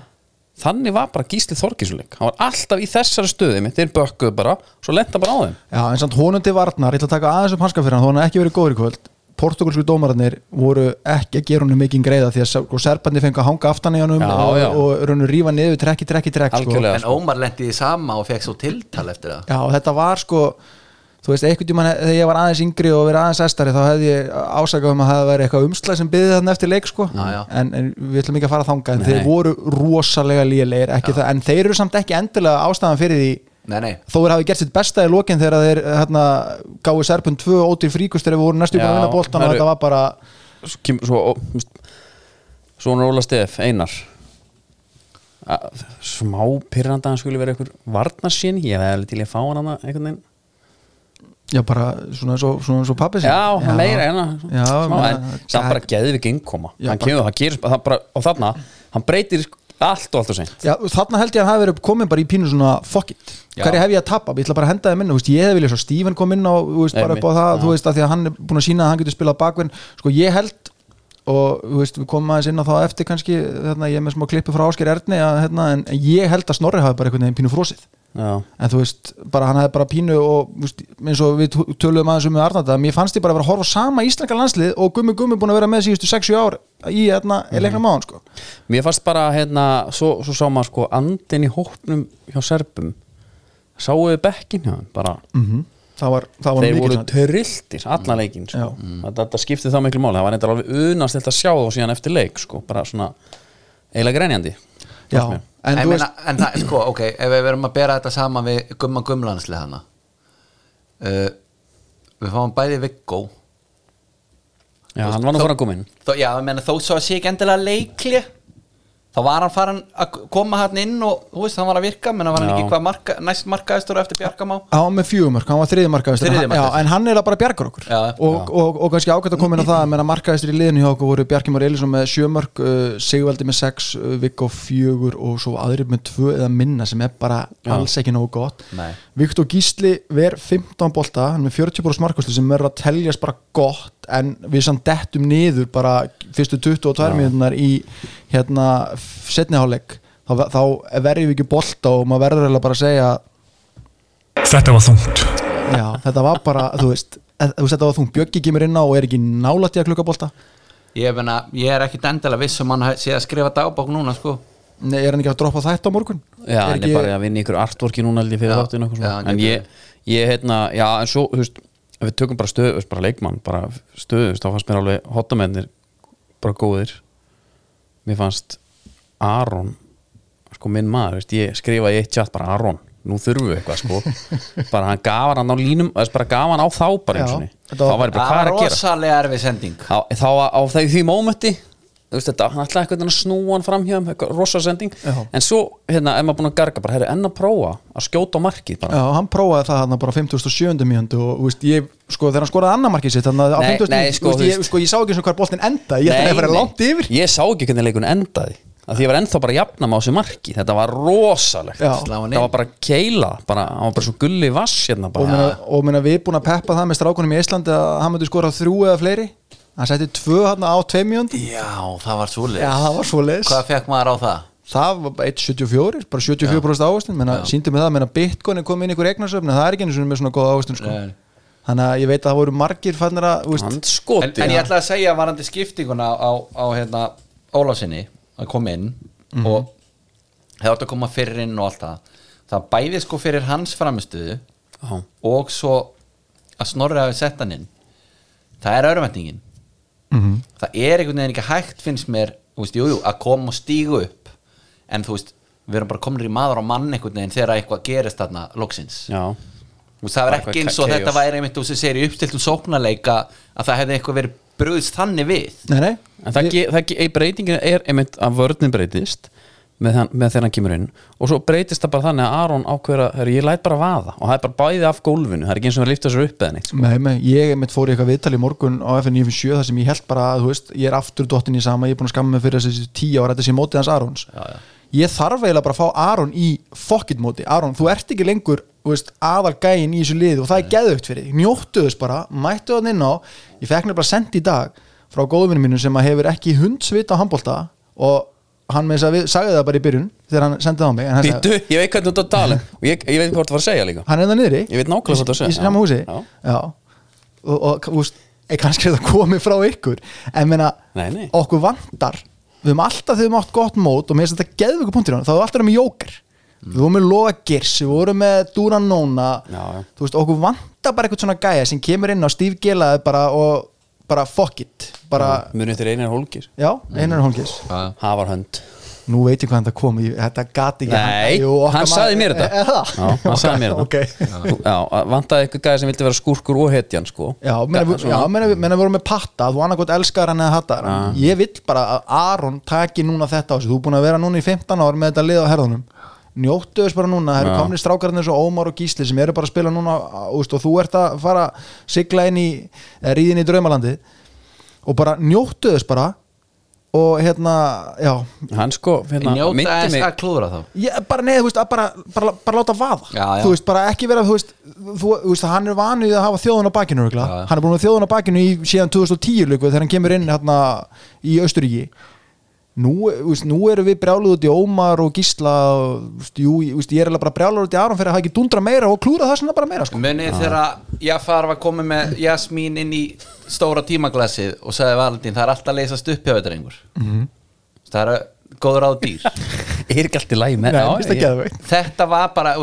Speaker 2: þannig var bara Gísli Þorgísuleik hann var alltaf í þessari stöði mitt þeir bökkuðu bara, svo lenda bara á þeim.
Speaker 1: Já, en samt honum til varnar, ég ætla að taka aðeins upp hanska fyrir hann, þó hann hafi ekki verið góður í kvöld. Portugalsku dómararnir voru ekki að gera honum mikið greiða því að sko, serbarnir fengu að hanga aftan í honum
Speaker 2: Já,
Speaker 1: og, raunur rífa niður trekki, trekki, trekk sko.
Speaker 3: En Ómar lendi í sama og fekk svo tiltal eftir það.
Speaker 1: Já, þetta var sko þú veist, einhvern tímann þegar ég var aðeins yngri og verið aðeins estari þá hefði ég ásakað um að það verið eitthvað umslæð sem byggði þarna eftir leik sko.
Speaker 3: Já, já.
Speaker 1: En, en við ætlum ekki að fara þangað en
Speaker 2: Nei.
Speaker 1: þeir voru rosalega það, en þeir eru samt ekki endilega ástæðan fyrir því
Speaker 3: nei, nei,
Speaker 1: þó þeir hafi gert sitt besta í lokin þegar þeir hérna, gáðu serpun tvö ótir fríkust þegar við voru næstu búin að vinna boltan og þetta var bara
Speaker 2: svona Óla Stef, Einar. Smá pyrranda hann skulle vera einhver varnarsinn ég hef alveg til að fá hann hana einhvern veginn
Speaker 1: já bara svona eins og, svona eins og pappi
Speaker 2: já, meira en
Speaker 1: Já,
Speaker 2: smá,
Speaker 1: meina,
Speaker 2: en það bara hann það gerist það bara, og þarna, hann breytir allt og allt og seint.
Speaker 1: Já, þarna held ég að hann hafi verið komin bara í pínu svona fuck it, hverju hef ég að tappa ég ætla bara að henda þú veist, ég hef viljað svo Steven kom inn þú veist, upp á það, þú veist, að því að hann er búin að sína að hann getur spilað bakvinn, sko ég held og veist, við komum aðeins inn á það á eftir kannski, hérna, ég er með smá klippu frá Ásker Erni að, hérna, en ég held að Snorri hafi bara einhvern veginn pínu frósið
Speaker 2: já,
Speaker 1: en þú veist, bara hann hefði bara pínu og veist, eins og við tö- töluðum aðeins um með Arnanda, mér fannst ég bara að vera að horfa sama íslenska landslið og Gummi Gummi búin að vera með síðustu 60 ár í hérna, mm leikna máðan sko.
Speaker 2: mér fannst bara hérna, svo, svo sá maður sko andin í hópnum hjá Serbum sáu við bekkin hjá þeim bara
Speaker 1: mm það var, það var
Speaker 2: þeir voru
Speaker 1: samt.
Speaker 2: trilltir allan leikin sko. þetta, þetta skipti þá miklu máli það var eitthvað alveg unast að sjá þá síðan eftir leik sko. bara svona eiginlega grenjandi
Speaker 1: Já. En,
Speaker 3: en, meina, en það, sko, ok, ef við verum að bera þetta saman við gumma gumlansli hana uh, við fáum bæði Viggo
Speaker 2: já, hann var nú fyrir að koma inn
Speaker 3: þó, já, ég meina, þó svo að sé ekki endilega leikli þá var hann farin að koma hann inn og þú veist, hann var að virka menn var hann
Speaker 2: Já.
Speaker 3: ekki hvað marka, næst markaðistur eftir Bjarkamá
Speaker 1: hann var með fjögumörk, hann var þriði markaðistur já, en hann er að bara bjargar okkur
Speaker 3: Já,
Speaker 1: og, og, og, kannski ágætt að koma inn á það að menna markaðistur í liðinu hjá okkur voru Bjarki Már Elísson með sjömörk uh, Sigvaldi með sex, uh, Viggo fjögur og svo aðrir með tvö eða minna sem er bara alls ekki nógu gott.
Speaker 3: Nei.
Speaker 1: Viktor Gísli ver 15 bolta hann með 40 bóra smarkastu sem verður að teljast bara gott en við samt dettum niður bara fyrstu 22 mínútunar í hérna setniháleik þá, þá verjum við ekki bolta og maður verður eiginlega bara að segja
Speaker 4: Þetta var þungt.
Speaker 1: já, þetta var bara, þú veist veist, þetta var þú, Bjöggi kemur inn á og er ekki nálætt í að klukka bolta.
Speaker 3: Ég, meina, ég er ekkit endilega viss um hann sé að skrifa dagbók núna sko.
Speaker 1: Nei, er hann ekki að droppa þetta á morgun?
Speaker 2: Já, hann
Speaker 1: ekki,
Speaker 2: er bara að vinna ykkur artworki núna fyrir
Speaker 3: hann
Speaker 2: En
Speaker 3: getur
Speaker 2: ég, ég hérna, já, en svo, þú veist við tökum bara stöðu, bara leikmann bara stöðu, þá fannst mér alveg hotamennir bara góðir. Mér fannst Aron sko minn maður, þú veist, ég skrifa í eitt chat bara Aron, nú þurfum við eitthvað sko bara hann gaf hann á línum bara gaf hann á þá bara eins og þá
Speaker 1: var-
Speaker 2: bara,
Speaker 3: Það
Speaker 2: hvað
Speaker 3: var
Speaker 2: að gera?
Speaker 3: rosalega erfið sending
Speaker 2: á, þá á, á því, því mómenti þú veist þetta, hann ætlaði eitthvað að snúa hann fram hjá um rosa sending,
Speaker 1: Já.
Speaker 2: en svo hérna, er maður búin að garga, bara herri, enn að prófa að skjóta á markið bara
Speaker 1: Já, hann prófaði það hann bara á 57. mjöndu og þú veist, ég, sko, þegar hann skoraði annar markið sitt þannig að á
Speaker 2: Nei,
Speaker 1: 50.
Speaker 2: nei, sko,
Speaker 1: ég, sko, ég sá ekki eins og hver boltin enda ég ætlaði að vera langt yfir
Speaker 2: ég sá ekki hvernig leikun endaði að því ég var ennþá bara að jafna mig á þessu marki. Þetta var rosalegt. Það var bara keila bara, hann var bara svo gulli vass hérna
Speaker 1: og,
Speaker 2: bara.
Speaker 1: meina, og meina, við búin að peppa það með strákunum í Íslandi að hann myndi skora þrjú eða fleiri. Hann setti tvö hann á tveim mjöndu
Speaker 3: Já, það var svo
Speaker 1: Já, það var svo leis
Speaker 3: Hvað fekk maður á það?
Speaker 1: það var bara 1,74 bara 74% ávastin, menna, síndi mig það menna, bitcoin er komið inn í ykkur eignasöfn en það er ekki einu sinni með svona góða ávastin sko.
Speaker 3: Nei.
Speaker 1: þannig að ég veit að það voru margir
Speaker 2: hann
Speaker 3: En, en ég ætla að segja varandi skiptinguna á, á hérna, Ólásinni að koma inn
Speaker 1: Mhm.
Speaker 3: og hefði átt að koma fyrir inn og allt það. Það bæði sko fyrir hans framistuðu
Speaker 2: Já.
Speaker 3: og svo að snorri hafi sett hann inn. Það er örvendingin
Speaker 1: Mhm.
Speaker 3: það er einhvern veginn ekki hægt finnst mér, veist, jú, jú, að koma og stígu upp. En þú veist, við erum bara komin í maður og mann einhvern veginn þegar eitthvað gerist þarna loksins.
Speaker 2: Já,
Speaker 3: það
Speaker 2: Bara
Speaker 3: ekki eins og þetta væri einmitt þú segir í uppstiltum sóknarleika að það hefði eitthvað verið brúðist þannig við.
Speaker 1: Nei, nei.
Speaker 2: En það, ge, það ge, breytingin er einmitt að vörnin breytist með, með þegar hann kemur inn og svo breytist það bara þannig að Aron ákveður að ég læt bara vaða. Og það er bara bæði af gólfinu það er ekki eins og að lifta sér upp eða neitt sko.
Speaker 1: Nei, nei, ég mitt fór í eitthvað viðtal í morgun á FN97 þar sem ég held bara að þú veist, ég er aftur dottin í sama, ég er búin að skamma mig fyrir þessi tíu ára, þetta sé mótið hans Arons.
Speaker 3: Já, já.
Speaker 1: ég þarf eiginlega bara að fá Aron í fokkit móti, Aron, þú ert ekki lengur aðal gæin í þessu liði og það er geðugt fyrir þig, njóttu þess bara mættu þann inn á, ég fekk nefnilega send í dag frá góðvinni mínu sem að hefur ekki hundsvit á handbólta og hann með þess að við sagði það bara í byrjun þegar hann sendið á mig
Speaker 2: Býtu,
Speaker 1: sagði,
Speaker 2: ég veit hvernig þú ert að tala. Og ég, ég veit hvað þú var að segja líka.
Speaker 1: Hann er það niðri.
Speaker 2: Ég veit nákvæmlega hvað þú ert að segja.
Speaker 1: í, í sama húsi.
Speaker 2: Já.
Speaker 1: Og, og er kannski er það komið frá ykkur? En meina,
Speaker 2: Nei, nei.
Speaker 1: okkur vantar við höfum alltaf þegar við mátt gott mót og mér finnst þetta geðvöku punktur á hann, þá höfum við alltaf með jóker við vorum með Loga Girs, við vorum með
Speaker 2: Já, já.
Speaker 1: þú veist, okkur vantar bara eitthvað svona gæja sem kemur inn á Steve Gillaði bara og bara fuck it bara,
Speaker 2: munið eftir einar hólkir
Speaker 1: já, einar hólkis
Speaker 2: hafar hönd.
Speaker 1: Nú veit ég hvað þetta kom, ég, þetta gati ekki
Speaker 2: Nei,
Speaker 1: Jú,
Speaker 2: hann sagði mér þetta.
Speaker 1: Er það?
Speaker 2: Já, hann sagði mér þetta.
Speaker 1: Ok.
Speaker 2: Já, vantaði eitthvað gæði sem vildi vera skúrkur og hetjan sko.
Speaker 1: Já, menna, við, vorum með patta þú annarkot elskar hann eða hattar hann. Ég vill bara að Aron taki núna þetta á sig. Þú er búin að vera núna í 15 ár með þetta lið á herðunum njóttu þess bara núna, það eru
Speaker 2: Já.
Speaker 1: komni strákarnir eins og Ómar og Gísli sem eru bara að spila núna úst, og þú ert að fara að sigla inn í ríðin í draumalandi og bara njóttu þess bara og hérna, já
Speaker 2: hann sko, hérna,
Speaker 3: Njóta þess
Speaker 2: mig
Speaker 3: að klúðra þá
Speaker 1: ég, bara neð, þú veist, að bara, bara, bara láta vaða
Speaker 3: Já, já.
Speaker 1: þú veist, bara ekki vera þú veist, þú, þú veist, hann er vanið að hafa þjóðun á bakinu.
Speaker 3: Já, já.
Speaker 1: hann er búin með þjóðun á bakinu í síðan 2010 líku þegar hann kemur inn hérna í Austuríki nú, veist, nú erum við brjáluð út í Ómar og Gísla og, veist, jú, ég- veist, ég er alveg bara brjáluð út í Aron fyrir að hafa ekki dundra meira og klúra það svona bara meira sko.
Speaker 3: Munið þegar Jafar var komið með Jasmín inn í stóra tímaglasið og sagði Valentín það er alltaf að leysast upp hjá þetta rengur
Speaker 1: Mhm.
Speaker 3: það er góður á dýr
Speaker 2: er ekki allt í lægi með
Speaker 1: það
Speaker 2: ég-
Speaker 1: geðveikt.
Speaker 3: þetta var bara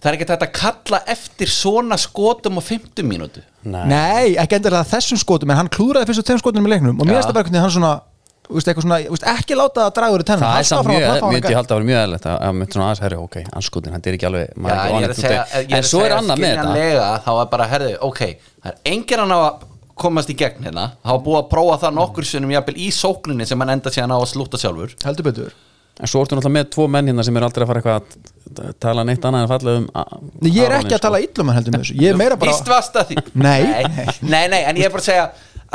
Speaker 3: það er ekki þetta að kalla eftir svona skotum á 50 mínútu
Speaker 2: Nei.
Speaker 1: nei, ekki endilega þessum skotum en hann klúraði fyrst og tveim skotunum í leiknum og mér Hann svona þú veist, eitthvað svona, þú veist, ekki láta það draga úr í tennum
Speaker 2: það er samt mjög,
Speaker 1: mjög
Speaker 2: myndi ég halda að vera mjög eðlilegt að að myndi svona aðeins herri, ok, anskotin, hann er ekki alveg maður
Speaker 3: Já,
Speaker 2: er
Speaker 3: en
Speaker 2: ekki
Speaker 3: er er
Speaker 2: en svo er annað með þetta.
Speaker 3: þá er bara, herðu, ok það er enginn að ná að komast í gegn hérna. Þá er búið að prófa það nokkur sinnum jafnvel í sókninni sem hann enda síðan á að slúta sjálfur.
Speaker 1: Heldur betur.
Speaker 2: En svo ertu náttúrulega með tvo menn hérna sem eru aldrei að fara eitthvað að tala neitt annað en fallið um
Speaker 1: Nei, ég er ekki að
Speaker 2: sko.
Speaker 1: tala illum hann heldur með þessu. Ég er meira bara
Speaker 3: Víst varst að því.
Speaker 1: Nei.
Speaker 3: nei, nei, nei, en ég er bara að segja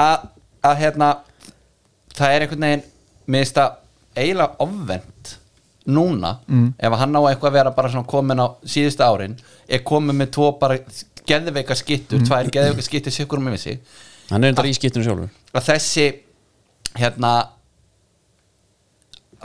Speaker 3: að, að hérna það er einhvern veginn mér finnst það eiginlega ofvend núna,
Speaker 1: Mm.
Speaker 3: ef hann á eitthvað að vera bara svona komin á síðustu árin er komin með tvo bara geðveika skittur,
Speaker 1: Mm.
Speaker 3: tvær geðveika skittur sikkur um yfir sig
Speaker 2: hann er þetta í skiptinu sjálfur
Speaker 3: að þessi hérna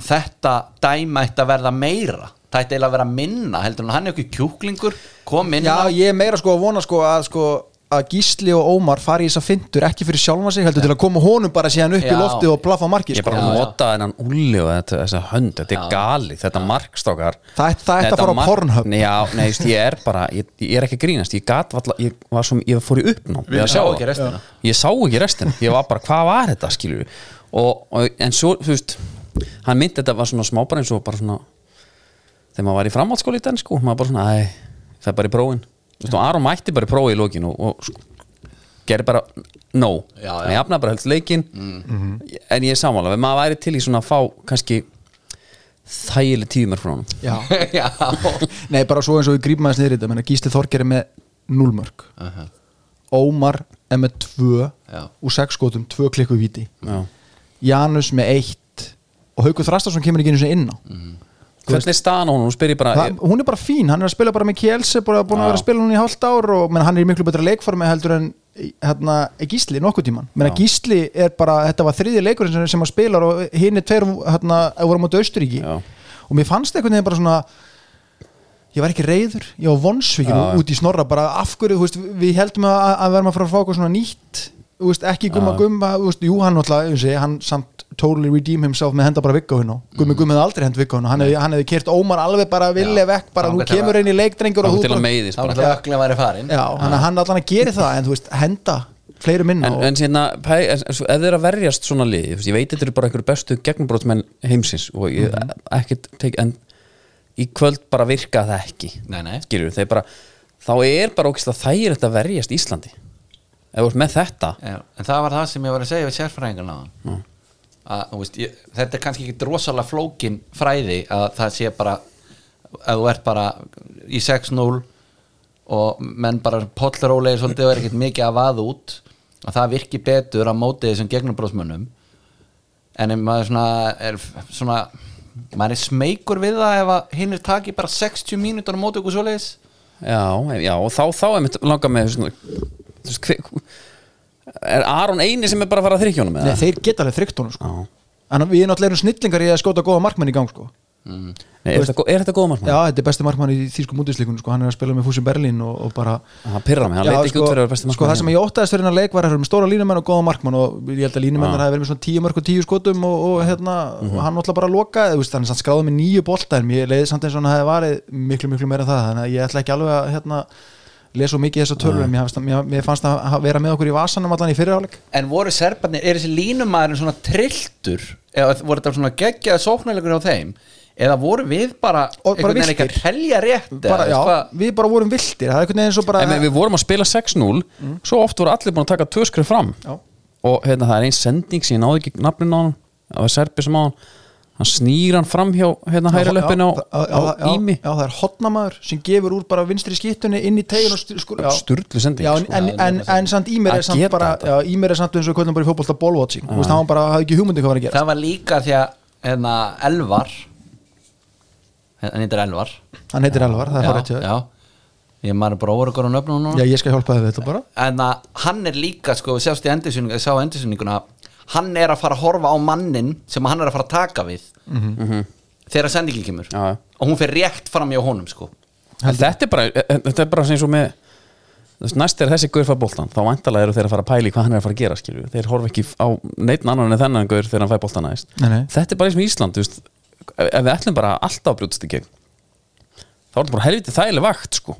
Speaker 3: þetta dæma ætti að verða meira það ætti eiginlega að vera minna heldur en hann er ekki kjúklingur kom inn
Speaker 1: Já, ég er meira sko að vona sko að sko að Gísli og Ómar fari í þessa fyndur ekki fyrir sjálfa sig heldur til að koma honum bara síðan upp í
Speaker 3: Já.
Speaker 1: lofti og plaffa marki
Speaker 2: Ég er
Speaker 1: sko.
Speaker 2: bara
Speaker 3: Já,
Speaker 2: að
Speaker 3: já.
Speaker 2: nota þennan úli og þetta, þessa hönd, þetta er
Speaker 3: Já.
Speaker 2: gali þetta markstákar
Speaker 1: Það ætti- að
Speaker 2: Þetta
Speaker 1: fara á.
Speaker 2: Nei, Já, nei, just, ég er bara, ég, ég er ekki að grínast ég gat valla, ég var svo, ég fór í uppnám að
Speaker 3: sá ekki restina.
Speaker 2: Ég sá ekki restina, ég var bara, hvað var þetta og, en svo, þú veist hann myndi þetta var svona smá bara eins og bara svona þegar maður var í framhaldsskóli í den sko, maður bara svona, æ, það er bara í prófin Þú veist, og Aron mætti bara í prófi í lokin og, og sko, gerði bara no, hann jafnaði bara helst leikin en ég er sammála, ef maður væri til í svona að fá kannski þægileg tíumar frá hann
Speaker 1: Já. Nei, bara svo eins og við grípum aðeins niður í þetta Gísli Þorger er með 0 mörg
Speaker 3: uh
Speaker 1: Ómar er með 2
Speaker 3: Já.
Speaker 1: úr 6 skotum, 2 klikku víti.
Speaker 2: Já.
Speaker 1: Janus með 1 og Haukur Þrastarsson kemur ekki einu sinni inn á
Speaker 2: hvernig er á hún, hún spyr ég bara
Speaker 1: Það, hún er bara fín, hann er að spila bara með Kielse búin að, að vera að spila hún í hálft ár og menn, hann er í miklu betra leikformi heldur en hérna, Gísli nokkuð tíman menn. Gísli er bara, þetta var þriði leikurinn sem, sem að spilar og hinn er tveir hérna, voru á móti Austuríki
Speaker 2: Já.
Speaker 1: og mér fannst einhvern veginn bara svona ég var ekki reyður, ég var vonsvíkin út í snorra, bara af hverju þú veist, við heldum að, að verðum að fara að fá eitthvað svona nýtt veist, ekki gumma gumma jú, hann segi, hann samt totally redeem himself með henda bara vikka hún gummi gummi hefði aldrei hend vikka hún hann hefði, kert Ómar alveg bara vilja vekk bara nú kemur
Speaker 3: að-
Speaker 1: einn í leikdrengur og
Speaker 2: að meiðist
Speaker 3: þá
Speaker 2: bara.
Speaker 3: er það öllum væri farin.
Speaker 1: Já, hann, hann allan að gera það en þú veist, henda fleiri minna
Speaker 2: en,
Speaker 1: og,
Speaker 2: en svo ef þið er að verjast svona lið, ég veit þetta eru bara einhverju bestu gegnbrótsmenn heimsins og ég
Speaker 1: Mhm.
Speaker 2: ekkert tek, en í kvöld bara virka það ekki.
Speaker 3: Nei, nei.
Speaker 2: skilur, þeir bara þá er bara þægilegt að verjast Íslandi ef þú ert með þetta.
Speaker 3: Já, en það var það sem ég var að segja við sérfræðingarna mm. Að, veist, ég, þetta er kannski ekki rosalega flókin fræði að það sé bara að þú ert bara í 6-0 og menn bara pollrólegir svolítið og er ekkert mikið að vaða út að það virki betur að móti þessum gegnubróðsmönnum en maður svona er svona maður er smeykur við það ef að hinn er takið bara 60 mínútur á móti okkur svoleiðis.
Speaker 2: Já, já, og þá, þá er mitt langa með svona, þú veist, er Aron eini sem er bara að fara að þrykjónum
Speaker 1: Nei, þeir geta alveg þrygt honum sko. En við erum erum snillingar í að skjóta góða markmenn í gang sko.
Speaker 2: Nei, er, þetta, er þetta góða markmann?
Speaker 1: já, þetta er besti markmann í þýskum útisleikunum sko. hann er að spila með Fúsin Berlín og, og bara
Speaker 2: það pyrra mig, hann leiti ekki út fyrir að vera besti
Speaker 1: sko, það sem
Speaker 2: markmann
Speaker 1: ég óttaðist fyrir hennar leik var að eru með stóra línumenn og góða markmann og ég held að línumennar hafi verið með svona tíu mörg og tíu skotum og, og hérna,
Speaker 2: Mhm.
Speaker 1: og hann náttúrulega bara lokaði, þú veist, hann er samt skráði með nýju bolta það, að að svo mikið þessar tölur en mér, fannst- mér, mér fannst að hafa- vera með okkur í vasanum allan í fyrirháleik
Speaker 3: En voru serbarnir, er þessi línumæðurinn svona trilltur? Eða voru þetta svona geggjaði sóknarleikur á þeim? Eða voru við bara einhvern veginn ekki að telja rétt
Speaker 1: bara,
Speaker 3: eða,
Speaker 1: já,
Speaker 3: hvað?
Speaker 1: við bara vorum viltir það bara
Speaker 2: En við vorum að spila 6-0 Svo oft voru allir búin að taka tvö skrif fram.
Speaker 1: Já.
Speaker 2: Og hérna það er einn sending sem ég náði ekki nafnin á hann Það var serbi sem á hann Hann snýr hann fram hjá hérna hæra löppin á,
Speaker 1: já,
Speaker 2: á
Speaker 1: já,
Speaker 2: Ími.
Speaker 1: já, það er hotnamaður sem gefur úr bara vinstri skittunni inn í tegin og styr, skur, já.
Speaker 2: Sturlu sending
Speaker 1: Já,
Speaker 2: sko.
Speaker 1: en, en, en, samt Ímir er samt bara já, Ímir er samt eins og kvöldum bara í fótbolta ballwatching Þú veist, hann bara hafði ekki hugmyndi hvað var að gera
Speaker 3: Það var líka því að hérna, Elvar hann heitir Elvar.
Speaker 1: Hann heitir Elvar, það er farið til
Speaker 3: já. Ég maður bara óverður á nöfnum núna.
Speaker 1: Já, ég skal hjálpa þið við þetta bara.
Speaker 3: En að hann er líka sko, við sjást í endursynningu, ég sá endursyninguna hann er að fara að horfa á mannin sem hann er að fara að taka við þegar sendingin kemur.
Speaker 2: Já, já.
Speaker 3: og hún fer rétt fram hjá honum sko
Speaker 2: Þetta er bara Þetta er bara eins og með Næst er þessi gaur fær boltan Þá vantalega eru þeir að fara að pæla í hvað hann er að fara að gera skilju. Þeir horfa ekki á neitt annan en þennan gaur þegar hann fær
Speaker 1: Nei, nei.
Speaker 2: Þetta er bara eins og Ísland veist, ef, við ætlum bara alltaf að brjótast í gegn þá er þetta bara helviti þægileg vakt sko.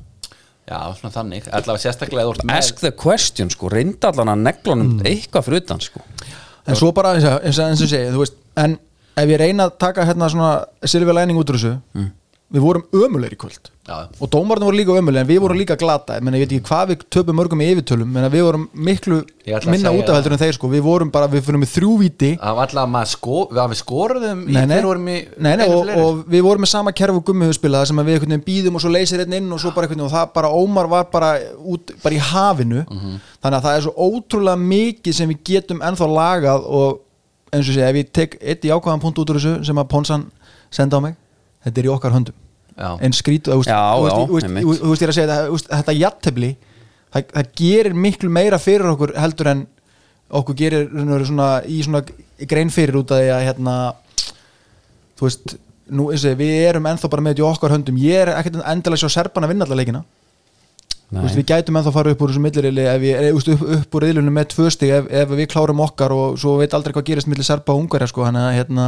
Speaker 3: já, svona þannig, allavega sérstaklega
Speaker 2: Ask the question sko, reynda allan að neglunum
Speaker 1: Mm.
Speaker 2: eitthvað fyrir utan sko.
Speaker 1: En svo bara, eins og eins og segi, þú veist En ef ég reyna að taka hérna svona Silvi Læning út úr þessu Við vorum ömulegir í kvöld.
Speaker 3: Já.
Speaker 1: Og dómarnir voru líka ömulegir En við vorum líka glata Ég, meni, ég veit ekki hvað við töpum mörgum í yfirtölum Men við vorum miklu
Speaker 3: að
Speaker 1: minna
Speaker 3: segja
Speaker 1: út af heldur en þeir sko. Við vorum bara, við fyrir með þrjú víti.
Speaker 3: Það var allavega maður sko, við, skoruðum
Speaker 1: nei, nei,
Speaker 3: í
Speaker 1: nei, og, og við vorum með sama kerfu gummihuspilaða sem að við býðum og svo leysir einn inn og svo bara einhvern veginn og það bara Ómar var bara út bara í hafinu. Þannig að það er svo ótrúlega mikið sem við getum ennþá lagað og eins og sé, ef ég tek eitt í ákvæðan punkt út úr þessu sem að Ponsan senda á mig þetta er í okkar höndum.
Speaker 3: Já.
Speaker 1: en skrýtu, þú veist, ég er að segja þetta, jattefli það, það gerir miklu meira fyrir okkur heldur en okkur gerir svona, í svona grein fyrir út af því að hérna þú veist, nú og við erum ennþá bara með þetta í okkar höndum. Ég er ekkert endilega að sjá serban að vinna alla leikina. Þú veist, við gætum ennþá að fara upp úr þessu millirili veist, upp, upp úr riðlunum með tvö stig ef, ef við klárum okkar og svo veit aldrei hvað gerist millir serba og ungarja sko, að hérna,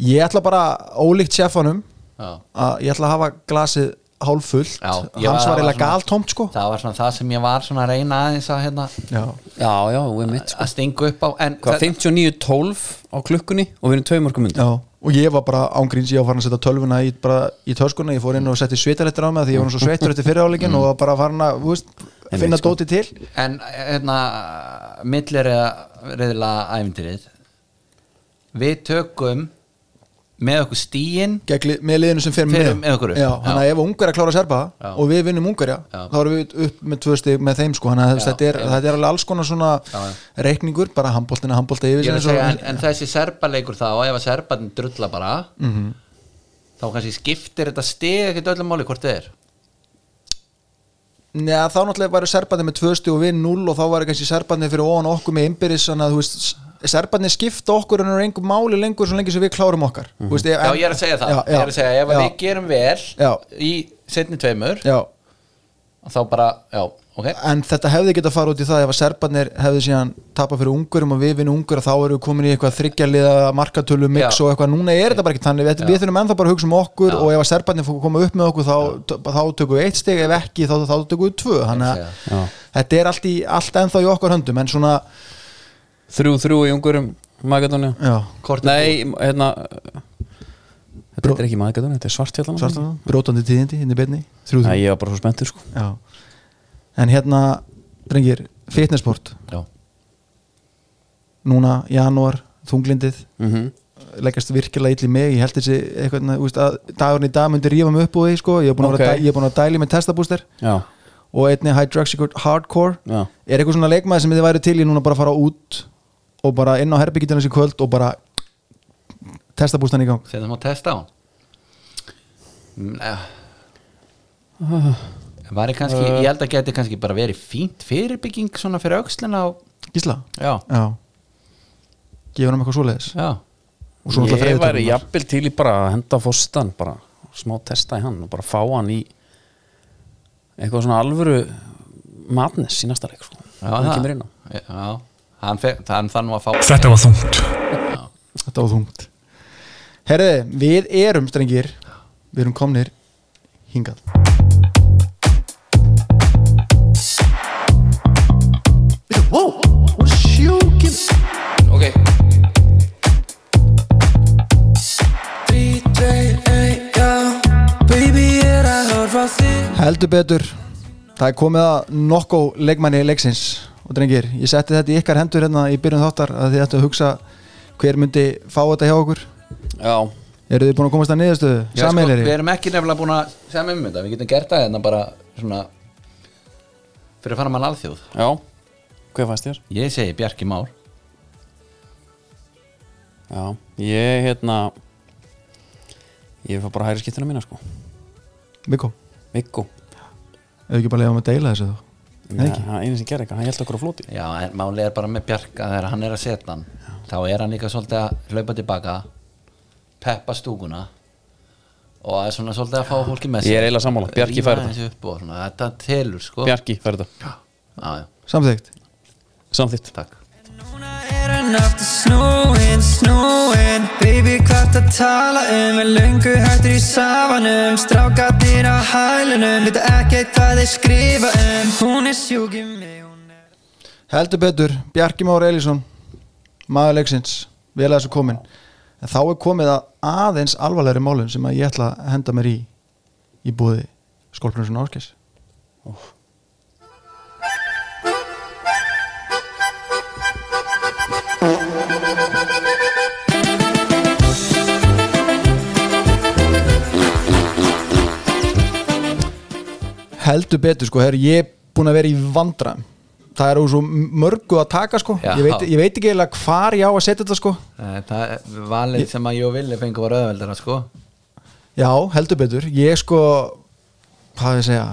Speaker 1: ég ætla bara ólíkt sjefanum
Speaker 3: Já.
Speaker 1: að ég ætla að hafa glasið hálffullt,
Speaker 3: Já, ég
Speaker 1: hans
Speaker 3: var-
Speaker 1: eiginlega
Speaker 3: svona-
Speaker 1: galtómt sko.
Speaker 3: það var svona það sem ég var svona að reyna aðeins að hérna
Speaker 1: Já,
Speaker 2: Já, já, mitt sko.
Speaker 3: að stinga upp á en
Speaker 2: Hvað, 59-12 á klukkunni og við erum tvei mörgum undir.
Speaker 1: Já, og ég var bara ángríns, ég var farin að setja tölvuna í, bara, í töskuna, ég fór inn og setti svitalettir á mig því ég var nú svo sveittur eftir fyriráleikin og var bara farin að veist, finna
Speaker 2: sko.
Speaker 1: dóti til.
Speaker 3: En hérna millir reyðla æfintýrið við tökum með okkur stíin
Speaker 1: gegn, li- með liðinu sem fer með,
Speaker 3: með okkur
Speaker 1: þannig að ef ungar að klára serba
Speaker 3: Já.
Speaker 1: og við vinnum ungarja,
Speaker 3: Já.
Speaker 1: þá erum við upp með tvö stig með þeim sko, þannig að þetta, er, þetta er alveg alls konar svona
Speaker 3: Já,
Speaker 1: reikningur, bara handbóltina, handbólta yfir
Speaker 3: er að segja, en, en þessi serbaleikur þá ef að serbarnir drulla bara
Speaker 1: Mhm.
Speaker 3: þá kannski skiptir þetta stig ekkert öllum máli hvort þið er.
Speaker 1: Neða, þá náttúrulega væri serbarnir með tvö stig og við null og þá væri kannski serbarnir fyrir ofan okkur með innbyrðis, þannig að þú veist serbarnir skipta okkur en er einhver máli lengur svo lengi sem við klárum okkar. Mm veist,
Speaker 3: já ég er að segja það.
Speaker 1: Já,
Speaker 3: ég er að segja ef að
Speaker 1: já,
Speaker 3: við gerum vel
Speaker 1: Já.
Speaker 3: í setni tveimur
Speaker 1: já,
Speaker 3: þá bara, já, ok.
Speaker 1: En þetta hefði getað fara út í það ef að serbarnir hefði síðan tapað fyrir ungurum og við vinnum ungur þá erum við komin í eitthvað þryggjaliða markatölu mix
Speaker 3: Já.
Speaker 1: og eitthvað, núna er þetta bara ekki þannig. Við, við þurfum ennþá bara að hugsa um okkur
Speaker 3: Já.
Speaker 1: og ef að serbarnir fór koma upp með okkur þá, þá tökum við eitt steg, ef ekki þá, þá tökum við tvö. Þannig að
Speaker 2: Já.
Speaker 1: þetta er allt, í, allt ennþá í okkar höndum. En svona,
Speaker 2: Þrjú, þrjú í ungurum Magadóni
Speaker 1: já,
Speaker 2: Nei, hérna Þetta er ekki Magadóni, þetta er svartfjallan
Speaker 1: brótandi tíðindi inn í beinni, þrjú
Speaker 2: Nei, ég var bara svo spenntur sko.
Speaker 1: Já. en hérna, drengir fitnessport,
Speaker 3: já,
Speaker 1: núna, janúar þunglindið.
Speaker 2: Mm
Speaker 1: leggjast virkilega illa í mig. Ég held þessi eitthvað, þú veist, að dagurinn í dag myndi rífa mig upp úr því sko. ég er búin að,
Speaker 2: Ok.
Speaker 1: okay. ég er búin að dæli með testabúster.
Speaker 2: Já,
Speaker 1: og einni hydroxycut hardcore.
Speaker 2: Já.
Speaker 1: Er eitthvað svona leikmaði sem þið væri til í núna bara að fara út og bara inn á herbyggjitinu þessi kvöld og bara testabústan í gang.
Speaker 3: Setjum að testa á Mm, eh. var ég kannski ég held að geti kannski bara verið fínt fyrirbygging svona fyrir aukslina og
Speaker 1: Gísla?
Speaker 3: já,
Speaker 1: Já. Gefur hann eitthvað
Speaker 3: já,
Speaker 1: og svo náttúrulega
Speaker 2: Ég væri jafnvel til í bara að henda fórstan bara smá testa í hann og bara fá hann í eitthvað svona alvöru madness í næsta leik sko.
Speaker 3: já,
Speaker 2: hann
Speaker 3: það-
Speaker 2: kemur inn á.
Speaker 3: Já, hann, hann þann nú að fá
Speaker 4: Þetta var þungt.
Speaker 1: þetta var þungt. Herriði, við erum strengir við erum komnir hingað.
Speaker 3: Ok,
Speaker 1: heldur betur. Það er komið að nokkó leikmanni leiksins og drengir, ég setti þetta í ykkar hendur hérna í byrjun þáttar að þið ættu að hugsa hver myndi fá þetta hjá okkur.
Speaker 2: Já,
Speaker 1: eru þið búin að komast að niðurstöðu,
Speaker 3: Já, sko, við erum ekki nefnilega búin að segja um þetta, við getum gert það hérna bara svona fyrir að fara mann alþjóð.
Speaker 2: Já. Hvað fannst þér?
Speaker 3: ég segi Bjarki Már.
Speaker 2: Já, ég hérna ég fá bara hæri skiptina mína sko.
Speaker 1: Mikko,
Speaker 2: Viggo.
Speaker 1: Hefur ekki bara leiðum að deila þessu þá
Speaker 2: Já,
Speaker 1: ekki.
Speaker 2: hann einu sem gerir eitthvað, hann held okkur á flóti
Speaker 3: Já, en málið er bara með Bjarka þegar hann er að setja hann þá er hann líka svolítið að hlaupa tilbaka peppa stúkuna og það er svona svolítið að fá fólki með
Speaker 2: Ég er eiginlega sammála. Bjarki
Speaker 3: Rífa
Speaker 2: fær þetta.
Speaker 3: telur sko.
Speaker 2: Bjarki, fær þetta.
Speaker 3: Já, já,
Speaker 1: samþygt
Speaker 2: Samþýtt
Speaker 3: takk
Speaker 6: hann aftur snúinn, snúinn Baby, hvað það tala um? Er löngu hættur í safanum. Strákarnir á hælunum. Vita ekkert hvað þeir skrifa um. Hún er sjúk í mig er...
Speaker 1: heldur betur, Bjarki Már Elísson maður leiksins, vel að þessu komin en þá er komið að aðeins alvarlegri málum sem að ég ætla að henda mér í í búði skólprinsun Áskis heldur betur sko, herri, ég er búin að vera í vandræðum. Það er úr svo mörgu að taka sko. Ég veit, ég veit ekki eiginlega hvar ég á að setja þetta sko.
Speaker 3: Það er valið sem að ég og Villi fengu var öðveldara sko.
Speaker 1: Já, heldur betur, ég sko hvað er að segja?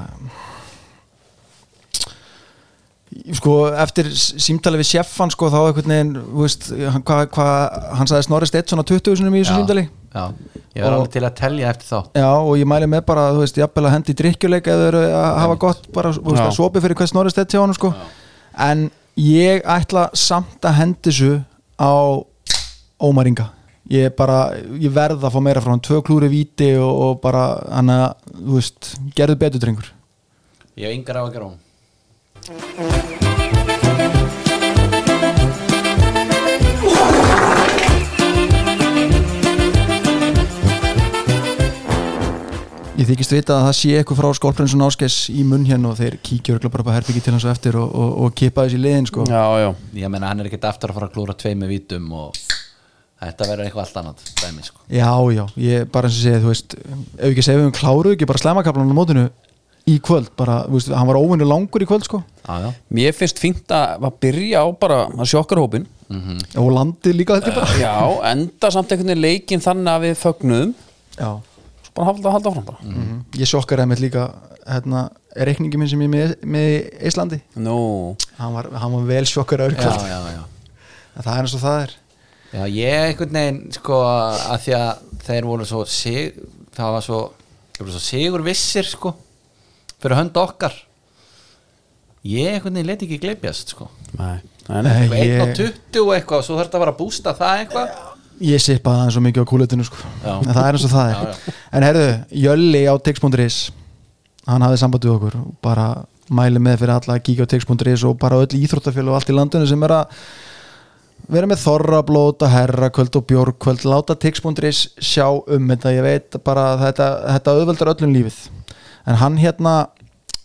Speaker 1: Sko eftir símtali við sjeffan sko þá einhvern veginn þú veist, hann, hva, hann sagði Snorri Steitt svona 20 sinum í þessu
Speaker 3: Já,
Speaker 1: símtali
Speaker 3: Já, ég var
Speaker 1: Og-
Speaker 3: alveg til að telja eftir þá
Speaker 1: Já, og ég mæli með bara, þú veist, jafnvel að hendi drikkjuleik eða eru að hafa gott bara, þú veist,
Speaker 2: Já.
Speaker 1: að sopi fyrir hvers snorristett hjá honum, sko. En ég ætla samt að hendi þessu á Ómar Inga. Ég bara, ég verð að fá meira frá hann tvö klúri víti og, og bara hann að, þú veist, gerðu betur drengur.
Speaker 3: Ég hef yngar á að gera hún
Speaker 1: Ég þykist vita að það sé eitthvað frá Skólprinsun Áskes í munn hérna og þeir örugglega bara upp að herbyggi til hans og eftir og, og, og kipa þessi liðin sko.
Speaker 2: Já, já,
Speaker 3: Ég meina hann er ekkert aftur að fara að klúra tvei með vítum og þetta verður eitthvað allt annað dæmi, sko.
Speaker 1: Já, já, ég bara eins og segja, þú veist ef ekki segja við um kláru ekki bara slæmakaplan á mótinu í kvöld, bara, þú veist, hann var óvinni langur í kvöld sko.
Speaker 3: Já, já,
Speaker 2: mér finnst fínt að að byrja á bara að sjokkar hópin
Speaker 1: og landið líka þetta bara.
Speaker 2: Já, enda samt einhvern veginn leikinn þannig að við fögnuðum.
Speaker 1: Já,
Speaker 2: bara halda, halda áfram bara
Speaker 1: mhm. ég sjokkar einmitt líka hérna, reikningi minn sem ég er með, með í Íslandi
Speaker 2: Nú,
Speaker 1: hann var, hann var vel sjokkar
Speaker 3: já.
Speaker 1: En það er eins og það er
Speaker 3: Já, ég einhvern veginn, sko, að því að þeir voru svo, sig, það var svo, svo sigur vissir, sko, fyrir hönd okkar. Ég einhvern veginn let ekki gleipjast, sko.
Speaker 2: nei, nei, nei.
Speaker 1: Nei,
Speaker 3: Einn og
Speaker 1: ég,
Speaker 3: 20 og eitthvað, og svo þarf þetta að vera að bústa það eitthvað.
Speaker 1: Ég sippaði það svo mikið á kúlutinu sko.
Speaker 3: Já.
Speaker 1: en það er eins og það er.
Speaker 3: Já,
Speaker 1: en herðu, Jölli á tix.is hann hafði samband við okkur og bara mæli með fyrir alla að kíkja á tix.is og bara öll íþróttafjölu og allt í landinu sem er að vera með þorrablót og herrakvöld og bjórkvöld láta tix.is sjá um þetta. Ég veit bara þetta, þetta auðveldar öllum lífið. En hann hérna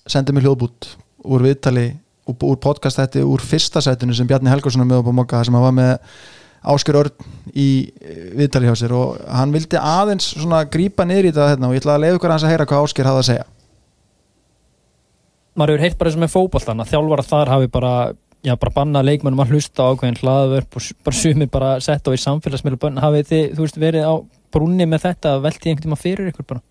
Speaker 1: sendi mig hljóðbút úr viðtali úr, úr podcast þetta úr fyrsta sætinu sem Bjarni Helgarsson er með upp á mokka sem hann var með Ásker Örn í eh, viðtali hjá sér og hann vildi aðeins svona grípa niður í þetta hérna, og ég ætla að leiða ykkur hans að heyra hvað Ásker hafði að segja.
Speaker 7: Maður hefur heyrt bara og með fótboltan að þjálfara þar hafi bara já, bara bannað leikmennum að hlusta á ákveðin hlaðvörp og bara sumir bara sett á í samfélagsmiðlu bönn hafið þið, þú veist, verið á brúnni með þetta, veltið einhvern tíma fyrir ykkur bara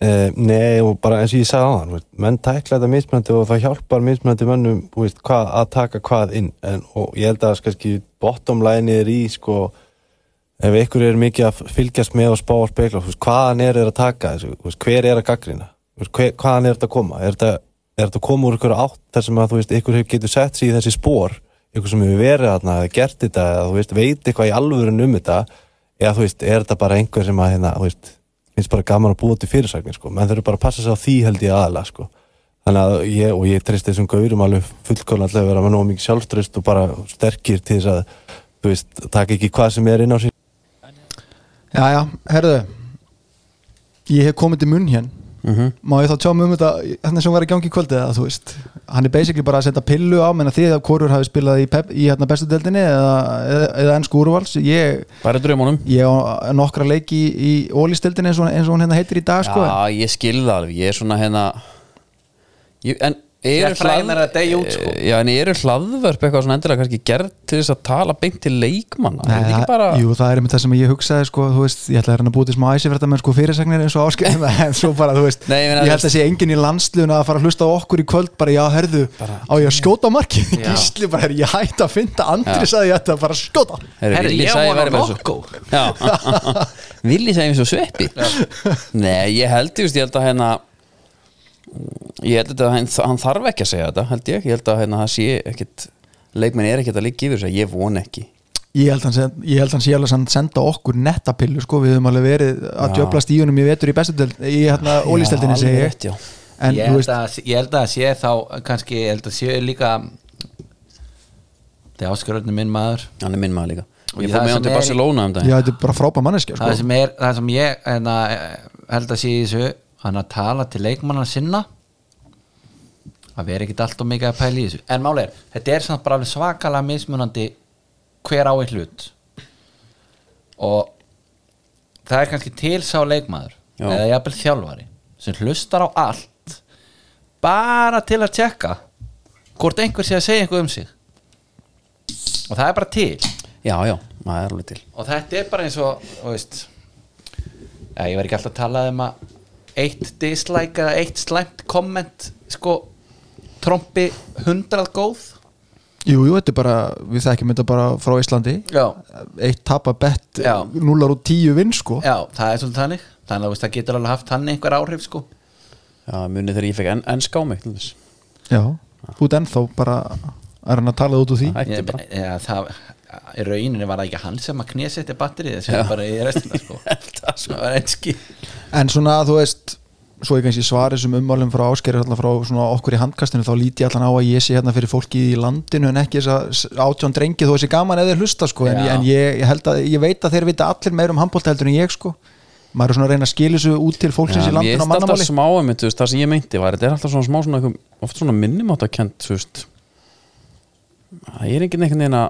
Speaker 8: Uh, nei og bara eins og ég sagði á hann menn tækla þetta mismunandi og það hjálpar mismunandi mönnum veist, hvað, að taka hvað inn. En, og ég held að kannski bottom line er í sko ef ykkur er mikið að fylgjast með og spá og spekla, veist, hvaðan er þeir að taka veist, hver er að gaggrina hvaðan er þetta að koma? Er þetta, þetta að koma úr ykkur átt þar sem að ykkur hefur getur sett sig í þessi spór ykkur sem hefur verið þarna, eða gert þetta eða veit eitthvað í alvörun um þetta? Eða er þetta bara einhver sem að hérna, finnst bara gaman að búa til fyrirsagnir sko, menn þurfa bara að passa sig á því held ég aðalega sko, þannig að ég og ég treyst þessum gaurum alveg fullkólan að vera með nóg mikið sjálfströst og bara sterkir til þess að, þú veist, taka ekki hvað sem er inn á sín
Speaker 1: Já, já, herðu. Ég hef komið til munn hér
Speaker 2: Mhm.
Speaker 1: Má ég þá tjá mig um þetta Þannig sem var í gangi í kvöldið eða, þú veist Hann er basically bara að setja pillu á menn að þið að hvorur hafi spilað í, í hérna bestu deildinni eða, eða, eða ennsku úrvals Ég, ég á nokkra leiki í, í ólistildinni eins, og- eins og hún hérna heitir í dag sko.
Speaker 2: Já, ég skil það alveg, ég er svona hérna ég, En eru
Speaker 3: að sko.
Speaker 2: Já, en eru hlaðvörp eitthvað svona endilega kannski gerð til þess að tala beint til leikmanna?
Speaker 1: Nei,
Speaker 2: Er bara
Speaker 1: Jú, það er einmitt það sem ég hugsaði sko, þú veist, ég ætla að hérna að búið til smá æsifrætta með sko fyrirsagnir eins og áskil en svo bara, þú veist,
Speaker 2: Nei, ég
Speaker 1: ég held að sé enginn í landsliðuna að fara að hlusta á okkur í kvöld bara, já, herðu, á ég að skjóta á marki gísli bara, ég hætti að finna Andri sagði ég ætti að fara að skjóta.
Speaker 2: Villi
Speaker 3: ég var Nokko.
Speaker 2: þessu. Já, Villi sagði mér svo sveppi ég held, að hérna að hann, hann þarf ekki að segja þetta held ég, ég held að hérna, það sé ekkit leikmenn er ekkit að líka yfir þess að ég von ekki.
Speaker 1: Ég held hann sé, ég held hann sé alveg að senda okkur nettapillu, sko, við höfum alveg verið að
Speaker 2: Já.
Speaker 1: djöfla stíunum í vetur í bestudel í hérna ólisteldinni,
Speaker 2: Já,
Speaker 1: segi ég.
Speaker 2: rétt, já.
Speaker 1: en,
Speaker 3: ég,
Speaker 1: þú
Speaker 3: held að, ég held að sé þá kannski, ég held að sé líka það er áskurðinu minn maður.
Speaker 2: Hann er minn maður líka.
Speaker 3: Og
Speaker 2: ég
Speaker 3: það
Speaker 2: fór með hann til Barcelona um
Speaker 1: já,
Speaker 2: daginn
Speaker 1: er
Speaker 3: það,
Speaker 1: sko.
Speaker 3: sem er, það sem ég enna, held að sé í þessu hann að tala til leikmanna sinna að vera ekkit allt og mikið að pæla í þessu. En máli er, þetta er samt bara alveg svakalega mismunandi hver á eitt hlut. Og það er kannski til sá leikmaður
Speaker 2: Já.
Speaker 3: eða jafnvel þjálfari sem hlustar á allt bara til að tjekka hvort einhver sé að segja eitthvað um sig. Og það er bara til.
Speaker 2: Já, já, það er alveg til.
Speaker 3: Og þetta er bara eins og veist ég var ekki alltaf að tala um að eitt dislike eða eitt slæmt komment sko trompi hundrað góð?
Speaker 1: Jú, jú, þetta er bara, við þekkjum þetta bara frá Íslandi.
Speaker 3: Já,
Speaker 1: Eitt tapa bett,
Speaker 3: Já.
Speaker 1: núlar og tíu vinn sko.
Speaker 3: Já, það er svolítið þannig. Þannig að þú veist, það getur alveg haft þannig einhver áhrif sko.
Speaker 2: Já, munið þegar ég fekk enn en ská mig til þess.
Speaker 1: Já, þú ert ennþá bara er hann að tala út úr því.
Speaker 3: Já, það í rauninni var það ekki hann sem að knésetti batterið sem bara í restina sko. Það var einski
Speaker 1: En svona, þú veist Svo ég kannski svari sem ummálum frá áskeri allan frá svona okkur í handkastinu þá líti ég allan á að ég sé hérna fyrir fólki í landinu en ekki þess að átjón drengi þó þessi gaman eða hlusta sko. En,
Speaker 3: Já.
Speaker 1: ég, en ég, ég held að ég veit að þeir vita allir meir um handbólta heldur en ég sko. Maður er svona að reyna að skilja þessu út til fólksins í
Speaker 2: Já, mér
Speaker 1: landinu á
Speaker 2: alltaf
Speaker 1: mannamáli.
Speaker 2: smá einmitt, þú veist, það sem ég meinti var, þetta er alltaf svona smá svona, eitthvað, oft svona minnumáttakent, þú veist. Það er enginn einhvern veginn að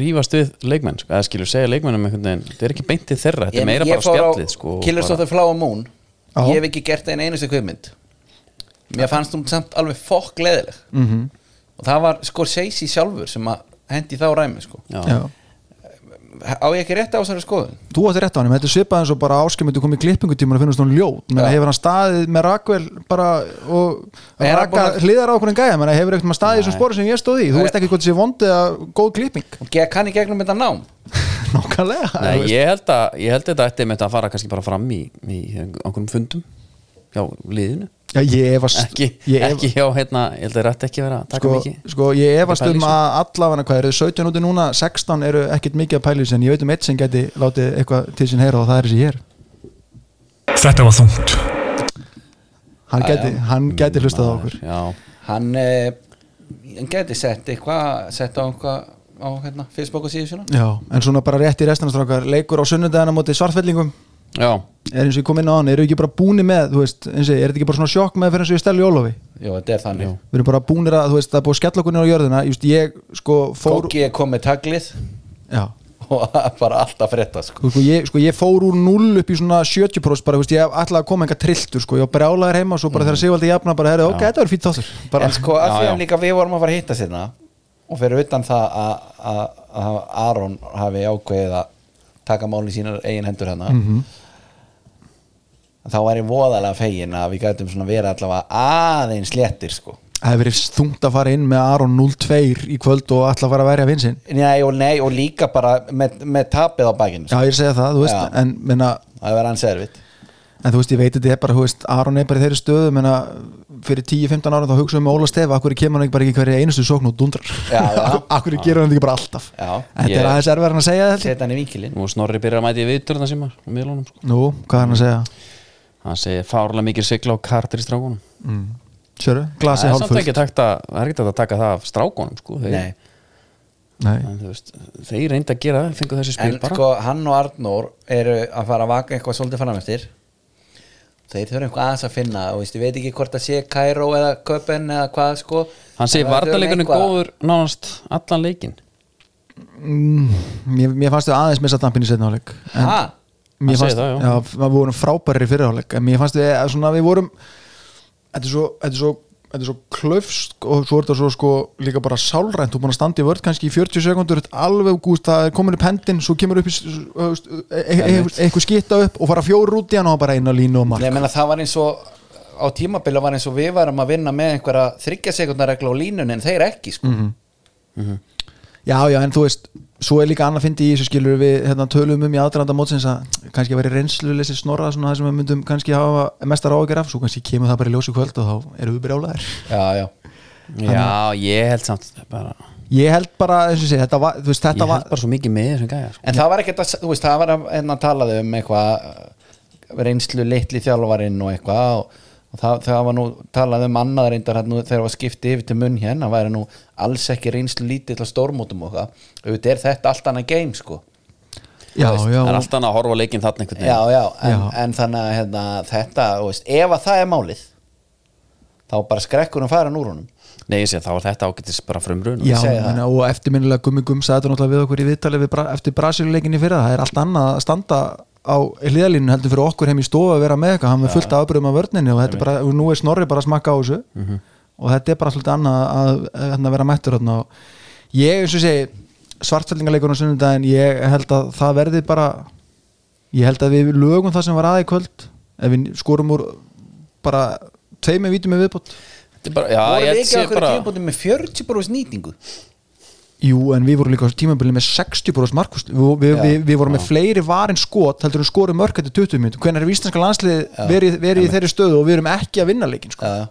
Speaker 2: rífast við leikmenn, sko, eða skilur segja leikmennum einhvern veginn, þetta er ekki beintið þeirra þetta er meira bara spjallið, sko og
Speaker 3: Killers of
Speaker 2: bara-
Speaker 3: the Flower Moon
Speaker 1: Já.
Speaker 3: Ég hef ekki gert einn einustu kvipmynd Mér fannst hún samt alveg fokk leðileg
Speaker 1: Mhm.
Speaker 3: Og það var Scorsese sjálfur sem að hendi þá ræmi sko
Speaker 2: Já.
Speaker 1: Já.
Speaker 3: Á ég ekki rétt á þessari skoðun?
Speaker 1: Þú átti rétt á hann, þetta er svipað eins og bara áskemyndu komið klippingutíma og finnast hún ljót menn
Speaker 3: Já.
Speaker 1: hefur hann staðið með rakvel bara og raka hliðar á okkur en gæja menn hefur ekkert maður staðið í þessum
Speaker 2: Nei.
Speaker 1: spóri sem ég stóð í þú veist ekki hvort þessi vondið að góð klipping
Speaker 3: kann í gegnum þetta nám?
Speaker 1: Nákvæmlega
Speaker 2: Nei,
Speaker 1: þú veist.
Speaker 2: ég held að, ég held að þetta ætti með þetta að fara kannski bara fram í, í einhverjum fundum hjá liðinu
Speaker 1: Já, ég efast
Speaker 2: ekki,
Speaker 1: ég ef-
Speaker 2: ekki hjá, hérna, ég held að þetta ekki vera að taka
Speaker 1: sko,
Speaker 2: mikið.
Speaker 1: sko ég efast um
Speaker 2: þessu.
Speaker 1: að allavega hvað eru 17 úti núna? 16 eru ekkert mikið að pæla í þessu en ég veit um eitt sem geti látið eitthvað til sín heyra og það er þessi hér.
Speaker 4: Þetta var þungt.
Speaker 1: hann geti, hann geti hlustað á okkur.
Speaker 2: Já,
Speaker 3: Hann, eh, hann geti sett eitthvað Sett á eitthvað á hérna, Facebook og síðu svona
Speaker 1: Já, en svona bara rétt í restanastrákar leikur á sunnudagana móti svartfellingum
Speaker 2: já,
Speaker 1: er eins og ég kom inn á hann, eru ekki bara búni með þú veist, eins og ég, er þetta ekki bara svona sjokk með fyrir eins og ég steli Jólofi
Speaker 3: Jú, þetta er þannig.
Speaker 1: Við erum bara búnir að, þú veist, það er búið að skella okkur niður á jörðina just ég, sko, fór
Speaker 3: Kóki er komið taglið.
Speaker 1: Já,
Speaker 3: og bara alltaf frétta sko.
Speaker 1: sko, sko, ég, sko, ég fór úr 0 upp í svona 70% bara, þú veist, ég ætlaði að koma enga trilltur, sko, ég var brjálaður heima og svo bara þegar Sigvaldi jafna, bara, herri, ok, þetta var fýtt þáttur. Bara,
Speaker 3: En sko, að
Speaker 2: Já,
Speaker 3: því að líka við vorum að fara að hitta sérna og fyrir utan það að, að, að Aron hafi ákveðið að taka máli í sínar eigin hendur hérna.
Speaker 1: Mhm.
Speaker 3: Þá var ég voðalega fegin að við gætum svona verið allavega aðeins léttir sko
Speaker 1: það hefur verið þungt að fara inn með Aron 0-2 í kvöld og að fara að verja vinsinn
Speaker 3: Nei og, nei, og líka bara með, með tapið á bakinu
Speaker 1: já,
Speaker 3: sko.
Speaker 1: ég segja það, þú veist,
Speaker 3: Já.
Speaker 1: en menna,
Speaker 3: það var hans erfitt
Speaker 1: en þú veist, ég veit þetta er bara, þú veist, Aron er bara í þeirri stöðu menna, fyrir 10-15 ára þá hugsaðum með Óla Stefa, akkur kemur hann ekki bara ekki hverja einustu sókn og dundrar
Speaker 3: Já, já.
Speaker 1: akkur gerur hann þetta ekki bara alltaf
Speaker 3: Já.
Speaker 1: þetta
Speaker 2: Ég-
Speaker 1: er aðeins erfæðan að segja þetta
Speaker 3: setja hann í vinkilinn
Speaker 2: nú Snorri byrjar að mæti í viðturna sem var á miðlunum, sko
Speaker 1: nú, hvað er hann að segja?
Speaker 2: Hann segir fárlega mikið sigla á kartir í strákunum
Speaker 1: Mm. Sjöru,
Speaker 2: það
Speaker 1: glasi
Speaker 2: er samt
Speaker 1: hálfullt
Speaker 2: ekki takt að, það er ekki hægt að taka það af strákunum, sko þeir,
Speaker 3: Nei.
Speaker 1: Nei.
Speaker 2: en, veist, þeir reynda að gera það, fengu þessi spil
Speaker 3: En
Speaker 2: bara
Speaker 3: sko, hann og Arnór eru að fara að vaka eitthvað svolítið fram eftir Þeir þurfa eitthvað aðeins að finna og ég veit ekki hvort það sé Cairo eða Köpen eða hvað sko
Speaker 2: hann
Speaker 3: En það
Speaker 2: varnarleikunum
Speaker 3: eitthvað-
Speaker 2: góður nánast allan leikin
Speaker 1: mér, mér fannst við aðeins missa dampin í setna áleik
Speaker 3: Ha?
Speaker 1: Mér fannst,
Speaker 2: það, já.
Speaker 1: já, við vorum frábæri fyrir áleik en mér fannst við að svona við vorum þetta er svo, þetta er svo þetta er svo klöfst og svo er þetta svo sko líka bara sálrænt, þú er búin að standa í vörð kannski í 40 sekundur, alveg gúst það er komin upp hendin, svo kemur upp e- e- e- eitthvað skitta upp og fara fjóru út í hann og bara eina línu og mark.
Speaker 3: Nei, ég meina, það var eins og á tímabili var eins og við varum að vinna með einhverja þryggja sekundaregla á línunni en þeir ekki sko.
Speaker 1: Já, já, en þú veist, svo er líka annað fyndi í þessu skilur við hérna, tölum um í aðdraðanda mótsins að kannski vera reynsluleysi snorra svona það sem við myndum kannski hafa mestar ágjör af svo kannski kemur það bara í ljósi kvöld og þá erum við brjálæðir
Speaker 3: Já, já
Speaker 2: já, ég held samt bara,
Speaker 1: Ég held bara, og sé, þetta var, veist,
Speaker 2: ég
Speaker 1: þetta
Speaker 2: held
Speaker 1: var
Speaker 2: bara svo mikið með þessum gæja sko.
Speaker 3: En það var ekkert að, þú veist, það var að hérna, talaði um eitthvað reynslu litli þjálfarinn og eitthvað og það, það var nú talað um annað reyndar hérna þegar það var skiptið yfir til munn hérna væri nú alls ekki reynslu lítill á stórmótum og það, auðvitað er þetta allt annað game sko.
Speaker 1: Já,
Speaker 3: veist,
Speaker 1: já,
Speaker 2: það er alltaf annað að horfa á leikinn þarna einhvern
Speaker 3: já,
Speaker 2: veginn.
Speaker 3: Já, en,
Speaker 1: Já.
Speaker 3: en þannig að hérna, þetta, veist, ef að það er málið þá bara skrekkur um farin úr honum.
Speaker 2: Nei, ég sé þá er þetta ágættis bara frumrun
Speaker 1: já
Speaker 3: það.
Speaker 1: menna, og eftirminnilega Gummi Gum sagði þetta náttúrulega við okkur í viðtali við, Bra- eftir Brasiluleikinni fyrir það er allt annað að standa á hliðalínu heldur fyrir okkur heim í stofu að vera með eitthvað. Hann með fullt afbröðum af vörninni og þetta er bara, nú er Snorri bara að smakka á þessu. Og þetta er bara svolítið annað að, að, að vera mættur þarna og ég eins og segi svartfællingarleikurinn á sunnudaginn ég held að það verði bara ég held að við lögum það sem var aðeins kvöld. Ef við skorum úr bara tveimur vítum með viðbót.
Speaker 2: Þetta er bara, já, ég
Speaker 3: við
Speaker 2: held
Speaker 3: ekki
Speaker 2: sé
Speaker 3: okkur
Speaker 2: bara
Speaker 3: tímpúti með 40 brús nýtingu
Speaker 1: Jú, en við vorum líka á tímabili með 60% markust við, við, við, við vorum með fleiri varin skot heldur við skorum mörk eftir 20 minnum hvernig er íslenska landslið verið, verið í þeirri stöðu og við erum ekki að vinna leikin sko.
Speaker 3: Já,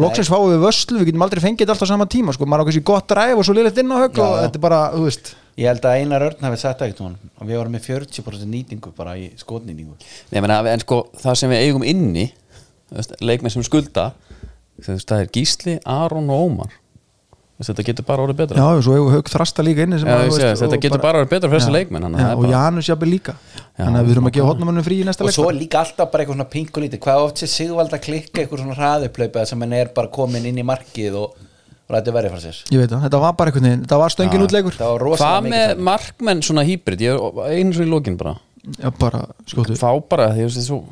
Speaker 1: loksins fáum við vöslu, við getum aldrei fengið þetta alltaf á sama tíma sko. maður á kannski gott dræf og svo liðlegt inn á högg og þetta er bara, þú veist.
Speaker 3: Ég held að Einar Örn hafi sagt ekkert hún og við vorum með 40% nýtingu bara í skotnýtingu.
Speaker 2: Nei, mena, en sko, það sem við eigum inni þú veist, leikmenn sem skulda þú veist, það er Gísli, Aron og Ómar þetta getur bara orðið betra.
Speaker 1: Já, og svo hefur högg þrasta líka inni sem
Speaker 2: Já,
Speaker 1: þú
Speaker 2: sé,
Speaker 1: veist,
Speaker 2: þetta
Speaker 1: og
Speaker 2: getur bara orðið betra fyrir þessi leikmenn
Speaker 1: já,
Speaker 2: það er
Speaker 1: og
Speaker 2: bara-
Speaker 1: Janus jafnvel líka.
Speaker 2: Já,
Speaker 1: þannig að við þurfum að gefa hotnamönnum frí í næsta
Speaker 3: og
Speaker 1: leik
Speaker 3: svo
Speaker 1: sko.
Speaker 3: er líka alltaf bara eitthvað svona pink og lítið. Hvað oft sé Sigvald að klikka eitthvað svona hraðuplaupa sem hann er bara komin inn í markið og, og rætti verið frá sér?
Speaker 1: Ég veit það, þetta var bara einhvern veginn þetta var stöngin
Speaker 3: það rosalega
Speaker 2: Hvað með
Speaker 3: þannig.
Speaker 2: markmenn svona hýbrit ég einu svo í lókin bara.
Speaker 1: Já, bara, skóttu
Speaker 2: fá bara, því að svo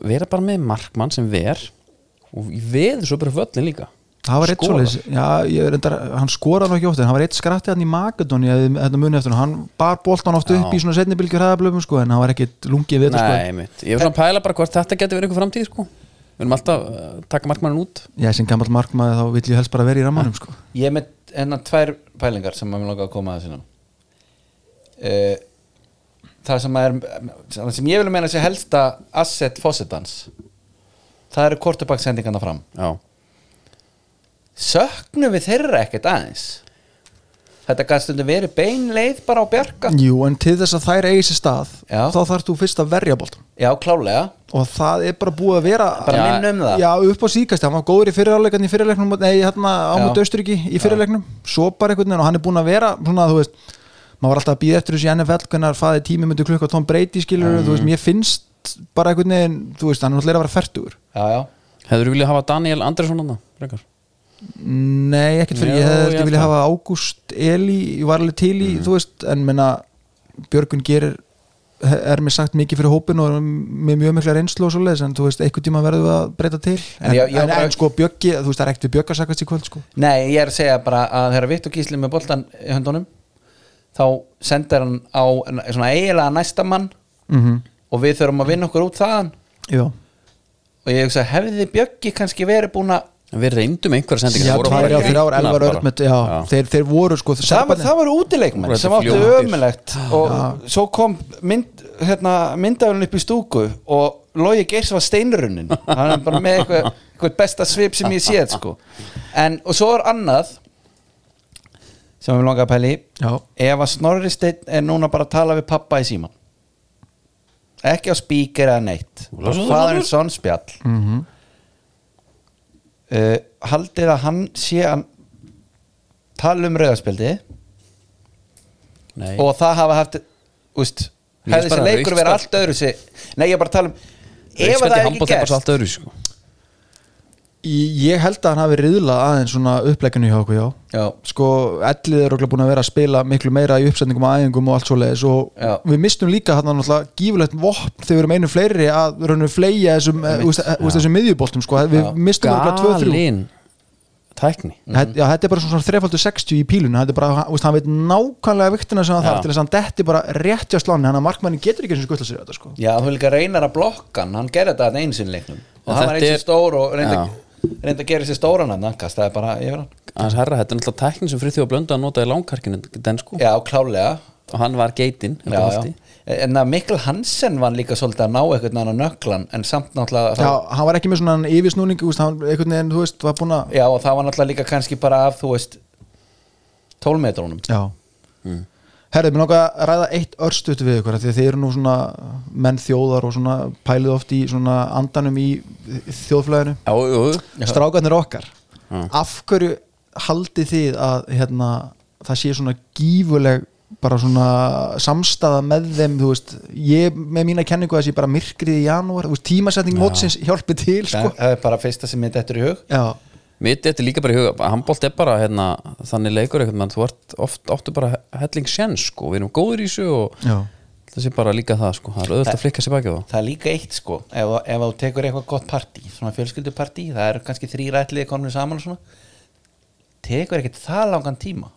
Speaker 2: vera bara með markmann sem ver og veður svo bara völlin líka.
Speaker 1: Það var eitt
Speaker 2: Skora.
Speaker 1: svoleiðis, já, ég reyndar, hann skoraði nú ekki oft en hann var eitt skratti hann í eftir hann, hann bar boltan oft upp
Speaker 2: Já.
Speaker 1: í svona setnibilgjur hraðablöfum sko, en hann var ekkit lungið við þetta
Speaker 2: Nei, mitt, ég er svona að pæla bara hvort þetta getur verið einhver framtíð sko. Við erum alltaf að taka markmannin út.
Speaker 1: Sko ég sem gammal markmaði þá vill ég helst bara vera í rammanum sko.
Speaker 3: ég er með enna tvær pælingar sem maður langa að koma að sinna uh, það sem er sem ég vil meina sé helsta asset fósittans það eru kortubakksendingarna fram.
Speaker 2: Já,
Speaker 3: söknum við þeirra ekkert aðeins? Þetta gæst stundum verið beinleið bara á bjarga
Speaker 1: Jú, en til þess að þær eigi sér stað
Speaker 3: Já.
Speaker 1: þá þarfst þú fyrst að verja boltan
Speaker 3: já klálega
Speaker 1: og það er bara búið að vera
Speaker 3: bara
Speaker 2: Já.
Speaker 3: minn um það.
Speaker 1: Já, upp á síkast, hann var góður í fyrirleiknum í fyrirleiknum, nei, hérna á
Speaker 3: Já.
Speaker 1: mútu Austuríki í fyrirleiknum, svo bara einhvern veginn og hann er búin að vera, svona, þú veist maður var alltaf að býða eftir þessu NFL hvernig faði tími myndi klukka Tom Brady skilur þú veist, mér finnst bara einhvern veginn þú veist, hann er náttúrulega að vera færtugur
Speaker 3: já, já.
Speaker 2: hefur þú viljað hafa Daniel Andersson hann frekar?
Speaker 1: Nei, ekkert fyrir,
Speaker 2: Já,
Speaker 1: ég hefði
Speaker 2: ég
Speaker 1: ekki
Speaker 2: held
Speaker 1: vilja
Speaker 2: það.
Speaker 1: hafa Ágúst Eli, ég var alveg til í, þú veist en menna, Björgun gerir er mér sagt mikið fyrir hópin og er með mjög mikla reynslu og svo leiðis en þú veist, einhvern tíma verðum við að breyta til en,
Speaker 3: En ég- ég
Speaker 1: en, en sko Bjöggi, þú veist, það er ekkert við Bjögga sakast í kvöld sko
Speaker 3: Nei, ég er að segja bara að þegar Vitt og Gísli með boltan í höndunum þá sendir hann á svona eiginlega næsta mann
Speaker 1: mm
Speaker 3: og við þurfum að vinna okkur út þaðan.
Speaker 1: Já,
Speaker 3: og ég hugsa, hefði Bjöggi kannski verið búin að
Speaker 2: Við reyndum einhverja sendingar
Speaker 1: já já,
Speaker 2: Já.
Speaker 1: Þeir, þeir voru sko
Speaker 3: það var, það var útileikmenn sem áttu ömulegt og svo kom mynd, hérna, myndafélun upp í stúku og Logi Geirs var steinrunnin. Hann er bara með eitthvað, eitthvað besta svip sem ég séð sko. en, og svo er annað sem við langar að pæli ef að Snorri Steinn er núna bara að tala við pappa í síman ekki á spíker eða neitt faðurinn son spjall
Speaker 1: mm
Speaker 3: uh, haldið að hann sé að tala um rauðarspjaldi og það hafa haft úst, hefði þessi leikur verið allt öðru nei ég er bara að tala um ef það er ekki
Speaker 2: er bara svo
Speaker 3: gerst
Speaker 2: allt öðru sko.
Speaker 1: Í- Ég held að hann hafi riðlað aðeins svona uppleginu hjá okkur, já.
Speaker 3: Já,
Speaker 1: Sko, ellið er okkur búin að vera að spila miklu meira í uppsetningum og æfingum og allt svo leiðis og
Speaker 3: Já.
Speaker 1: við mistum líka hann náttúrulega gífulegt vopn þegar við erum einu fleiri að raunum fleia þessum, eh, úst, þessum miðjuboltum sko. við
Speaker 3: Já.
Speaker 1: mistum okkur 2-3
Speaker 2: Galin tækni.
Speaker 1: Þetta- Já, þetta er bara svona þrefaldur 60 í pílun þetta er bara, úst, hann veit nákvæmlega viktina sem hann
Speaker 2: Já.
Speaker 1: þarf til þess að hann detti bara rétt hjá sláni hann að markmannin getur ekki eins og skuttla sér þetta sko.
Speaker 3: já, þú líka reynar að blokka hann. Hann gerði þetta einu sinni leiknum. Og hann var
Speaker 2: þetta
Speaker 3: eins
Speaker 2: er-
Speaker 3: og stór og reyndi,
Speaker 2: Já.
Speaker 3: reyndi að gera sér stóran hann hann kastaði bara yfir hann.
Speaker 2: Hans herra, þetta er náttúrulega tækni sem Friðþjóð Blönda notaði langkarkinu den sko.
Speaker 3: Já, klálega
Speaker 2: og hann var geitinn
Speaker 3: en að Mikkel Hansen var líka svolítið að ná eitthvað annan nöklan en samt náttúrulega
Speaker 1: Já, hann var ekki með svona yfirsnúning einhvern veginn, þú veist, var búin að
Speaker 3: Já, og það var náttúrulega líka kannski bara af, þú veist 12 metrónum
Speaker 1: Já Herðið, mér langar að ræða eitt örstutt við ykkur af því að þið eru nú svona menn þjóðar og svona pælið oft í svona andanum í þjóðflæðinu
Speaker 2: Já, jú,
Speaker 1: Strákarnir okkar
Speaker 2: Já.
Speaker 1: Af hverju haldið þið að hérna, það sé svona gífuleg bara svona samstaða með þeim, þú veist ég með mína kenningu að það sé bara myrkrið í janúar þú veist, tímasetning mótsins hjálpi til sko.
Speaker 3: Það er bara fyrsta sem mitt eftir í hug.
Speaker 1: Já,
Speaker 2: mitt þetta er líka bara í huga. Handbólt er bara hérna, þannig leikur eitthvað, þú ert oft, oftu bara helling sjens sko, við erum góður í þessu og
Speaker 1: já,
Speaker 2: það sé bara líka það sko, það er auðvitað að flikka sér baki á það.
Speaker 3: er líka eitt sko. Ef, ef þú tekur eitthvað gott partí Svona fjölskyldupartí Það er kannski þrýra ætliði komin saman og svona Tekur ekkert það langan tíma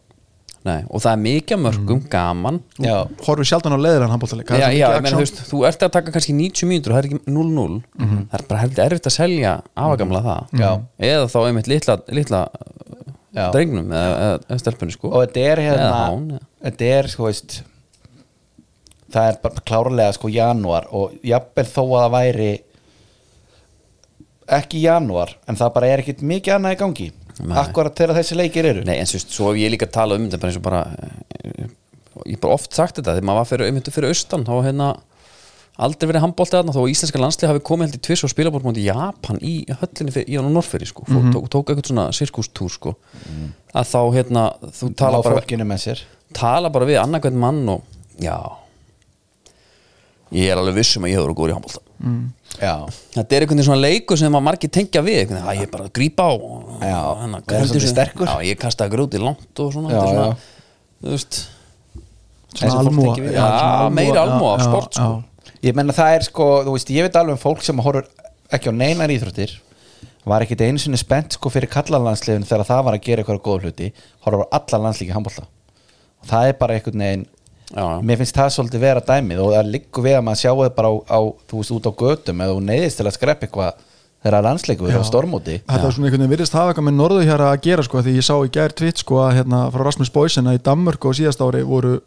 Speaker 2: Nei, og það er mikið mörgum, gaman.
Speaker 3: Já,
Speaker 1: horfið sjaldan á leðilegan handbóltaleik
Speaker 2: Já, já, ég meina, þú veist, þú ert að taka kannski 90 mínútur og það er ekki 0-0 það er bara heldur erfitt að selja afagamla það.
Speaker 3: Já.
Speaker 2: eða þá einmitt litla, litla
Speaker 3: Já.
Speaker 2: drengnum eða, eða, eða stelpunni sko.
Speaker 3: Og þetta er hérna þetta er sko veist það er bara klárlega sko janúar og jafnvel þó að það væri ekki janúar en það bara er ekkit mikið annað í gangi. Akkurat þegar þessi leikir eru?
Speaker 2: Nei, en svo, svo hef ég líka talað um þetta bara eins og bara eh, ég hef bara oft sagt þetta þegar maður var fyrir, einmitt fyrir austan þá hérna aldrei verið handbóltið þarna þó að íslenska landslið hafi komið held í tvis og spilabórt mútið Japan í höllinni fyrir, í hann og Norferi sko, mm tók, tók eitthvað svona sirkustúr sko. Að þá hérna þú tala bara, tala bara við annarkvæmt mann og já ég er alveg vissum að ég hefur góður í handbólta
Speaker 3: já,
Speaker 2: þetta er einhvern veginn svona leikur sem að margir tengja við einhvern veginn, að ég er bara að grípa á. Og,
Speaker 3: Já,
Speaker 2: og hérna,
Speaker 3: vera svolítið sterkur.
Speaker 2: já, ég kastaði grúti langt og svona,
Speaker 3: Já,
Speaker 2: er svona þú veist
Speaker 1: svona almúa.
Speaker 2: Já, meiri almúa af sport, sko.
Speaker 3: ég menna það er sko þú veist, ég veit alveg um fólk sem horfur ekki á neinar íþróttir var ekkit einu sinni spennt sko fyrir kallalandsliðin þegar það var að gera eitthvað góð hluti horfur á alla landslíki handbólta og það er bara einhvern veginn
Speaker 2: Já,
Speaker 3: mér finnst það svolítið vera dæmið og það liggur við að maður sjáu það bara á, á þú veist, út á götum eða þú neyðist til að skrepp eitthvað þegar landsleikur er á stormóti
Speaker 1: Þetta er svona einhvern veginn virðist hafa eitthvað með norðu hér að gera sko, því ég sá í gær tvitt sko að hérna frá Rasmus Boysen að í Danmörku á síðast ári voru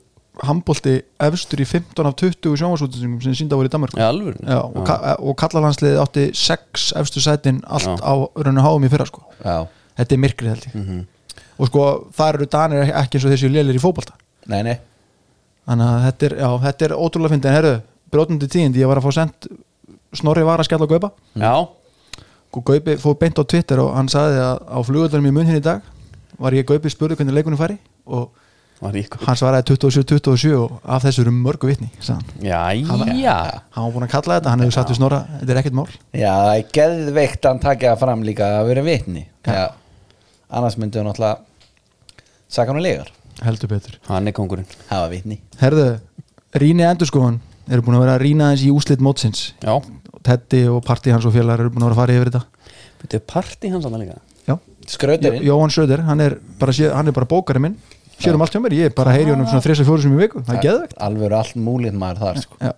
Speaker 1: handbólti efstur í 15 af 20 sjónvarsútinsingum sem sínda voru í Danmörku.
Speaker 2: Já, alveg
Speaker 1: Já, og, ka og kallalandsliðið átti 6 efstu sætin allt
Speaker 2: Já.
Speaker 1: á rauninu háum í fyrra sko.
Speaker 3: Já,
Speaker 1: Þetta er myrkrið held ég.
Speaker 2: Mhm.
Speaker 1: og sko það eru danir ek- ekki eins og þessi lélir í fótbolta.
Speaker 3: Nei, nei
Speaker 1: þannig að þetta er, já, þetta er ótrúlega fyndið. En herru, brjótandi tíðindi, ég var að fá sent Snorri var að skella á Gaupa
Speaker 2: Já,
Speaker 1: og Gaupi fór beint á Twitter og hann sagði að á flugöldunum í munn hinn í dag var ég Gaupi spurði hvernig leikunum færi og hann svaraði 27-27 og af þessu eru mörgu vitni sagði hann.
Speaker 2: Já,
Speaker 1: Hann-
Speaker 2: já.
Speaker 1: hann var búin að kalla þetta, hann hefur sagt við Snorra þetta er ekkert mál.
Speaker 3: Já, það er geðveikt að hann takja fram líka að vera vitni. Já. annars myndi hann náttúrulega saka hann legar
Speaker 1: heldur betur.
Speaker 2: Hann er kongurinn
Speaker 3: hafa vitni.
Speaker 1: Herðu, Ríni Endurskóðan eru búin að vera að rýna þess í úslit mótsins.
Speaker 2: Já,
Speaker 1: Teddy og partí hans og félagar eru búin að vera að fara yfir þetta.
Speaker 2: Þetta er partí hans annað líka.
Speaker 1: Já,
Speaker 3: skröðurinn
Speaker 1: Jóhann Söder, hann er bara, sé- hann er bara bókari minn. Sér um allt hjá mér, ég er bara heyri honum svona þrjus og fjóru sem í viku, það er geðvegt
Speaker 3: alveg allt múlið maður þar sko.
Speaker 1: Já,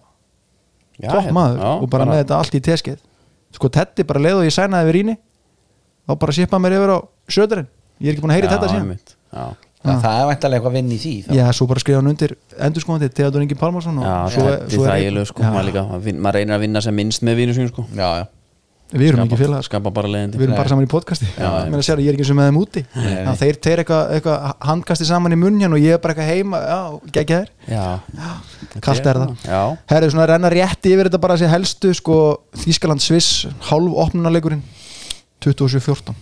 Speaker 2: Já,
Speaker 1: topp
Speaker 2: hérna,
Speaker 1: maður
Speaker 2: já,
Speaker 1: og bara með þetta allt í teskeið sko Teddy bara leið og ég sænaði við Ríni þá bara sippaði mér yfir á Söderinn ég er ekki búin að heyri
Speaker 2: Já,
Speaker 1: þetta síðan.
Speaker 2: einmitt. Já,
Speaker 3: Já, það er væntalega eitthvað vinn í því þá.
Speaker 1: Já, svo bara skrifa hann undir endurskóðandi Theodor Ingi Pálmarsson og
Speaker 2: já
Speaker 1: svo,
Speaker 2: þetta er þægilegu sko.
Speaker 1: Já,
Speaker 2: maður, líka, maður reynir að vinna sem minnst með sín sko.
Speaker 1: Við erum ekki
Speaker 2: Skapa-
Speaker 1: sko.
Speaker 2: Bara leiðindi.
Speaker 1: Við erum bara saman í podcasti.
Speaker 2: Já,
Speaker 1: Ég segja, ég er ekki eins og með þeim úti. Já, Þeir teir eitthvað eitthva handkasti saman í munjan og ég er bara eitthvað heima Já, geggja þér
Speaker 2: Já,
Speaker 1: Kalt er það.
Speaker 2: Já,
Speaker 1: Herri, svona að renna rétt yfir þetta bara að sé helstu sko, Þískaland Sviss, hálf opnunarleikurinn 27-14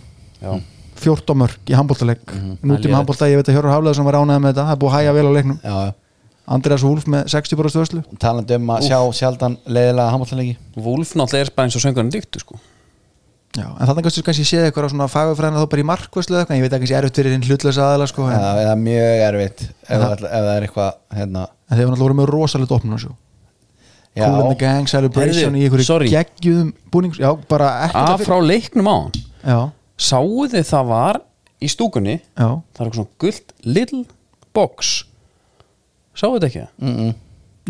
Speaker 2: já
Speaker 1: 14 mörg í handbóltaleg
Speaker 2: Það er
Speaker 1: Nútíma handbólta, ég veit að Hjörur Hafleðarsson var ánægð með þetta. Það er búið að hæja vel á leiknum.
Speaker 3: Já, já.
Speaker 1: Andreas Wolf með 60 bara stöðslu
Speaker 3: talandi um að sjá sjaldan leiðilega handbóltalegi
Speaker 2: Wolf náttúrulega er bara eins og söngarinn dyktu sko.
Speaker 1: Já, en þannig kannski kannski séð eitthvað svona fagurfræðina þá bara í markvæslu eða eitthvað, ég veit ekki kannski erfitt fyrir hinn hlutlösa aðala sko, en,
Speaker 3: það er mjög erfitt ef, það, ef það er eitthvað hérna,
Speaker 1: en þeir voru með rosalegt opnum Cool Gang Celebration í einhverju geggjum búnings, já, bara ekkert
Speaker 2: Af
Speaker 1: að
Speaker 2: frá leiknum á hann
Speaker 1: Já,
Speaker 2: Sáu þið það var í stúkunni?
Speaker 1: Já,
Speaker 2: Það er eitthvað svona gullt little box. Sáu þið ekki?
Speaker 3: mm -mm.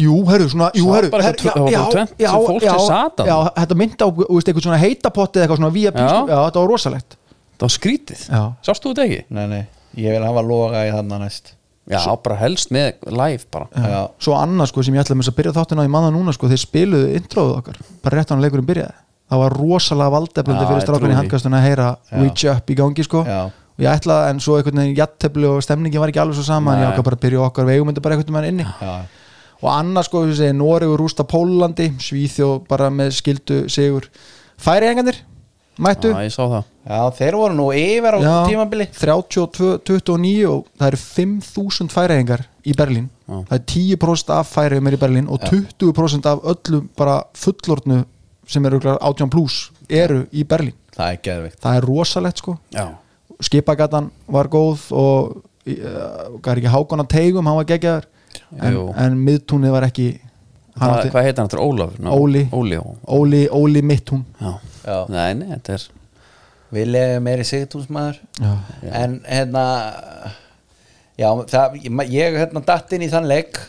Speaker 1: jú, herru, svona jú, herru,
Speaker 2: bara
Speaker 1: herru,
Speaker 2: tve- það var bara tvennt sem fólk sem sat þarna.
Speaker 1: Já, þetta myndi á, þú veist, eitthvað svona heitapotti eða eitthvað svona
Speaker 2: Já.
Speaker 1: pístu, já, þetta var rosalegt.
Speaker 2: Það var skrítið.
Speaker 1: Já,
Speaker 2: Sástu þetta ekki?
Speaker 3: nei, nei, ég vil hafa loga í þarna næst.
Speaker 2: Já, bara helst með live bara.
Speaker 3: Já,
Speaker 1: svo annað sko sem ég ætla að missa að byrja þáttina á í manna núna sko, þeir spiluðu introðu okkar. Bara rétt á hann leikurinn byrjaði það var rosalega valdeflandi
Speaker 2: Já,
Speaker 1: fyrir strákunni handkastuna að heyra reach up í gangi sko.
Speaker 3: Já.
Speaker 1: og ég ætla en svo einhvern veginn jattefli og stemningi var ekki alveg svo saman
Speaker 2: Nei.
Speaker 1: ég ákvað bara að byrja okkar vegum bara einhvern veginn inni.
Speaker 3: Já,
Speaker 1: og annað sko, sem segir, Noregur rústa Pólandi Svíþjóð bara með skildu sigur. Færi engandir, mættu.
Speaker 2: Já, ég sá það.
Speaker 3: Já, þeir voru nú yfir á
Speaker 1: Já,
Speaker 3: tímabili.
Speaker 1: 32-29 og það eru 5.000 færiðingar í Berlín.
Speaker 2: Já.
Speaker 1: það er 10% af færiðum er í Berlín og 20% af öllum bara fullorðnu sem eru örugglega 18 plus eru í Berlín.
Speaker 3: Það er geðvikt
Speaker 1: það er rosalegt sko.
Speaker 2: Já,
Speaker 1: skipagatan var góð og hvað er ekki hákona teigum hann var geggjaður. En, en miðtúnið var ekki hann
Speaker 2: Hvað,
Speaker 1: átti,
Speaker 2: hvað heitir hann? Þetta Ólaf? Ná,
Speaker 1: Óli.
Speaker 2: Óli.
Speaker 1: Óli, Óli mittún
Speaker 2: já.
Speaker 3: Já.
Speaker 2: Nei, nei, þetta er
Speaker 3: við lefum meiri sigtúsmaður
Speaker 1: já.
Speaker 3: en hérna Já, það, ég, ég hérna datt inn í þann leik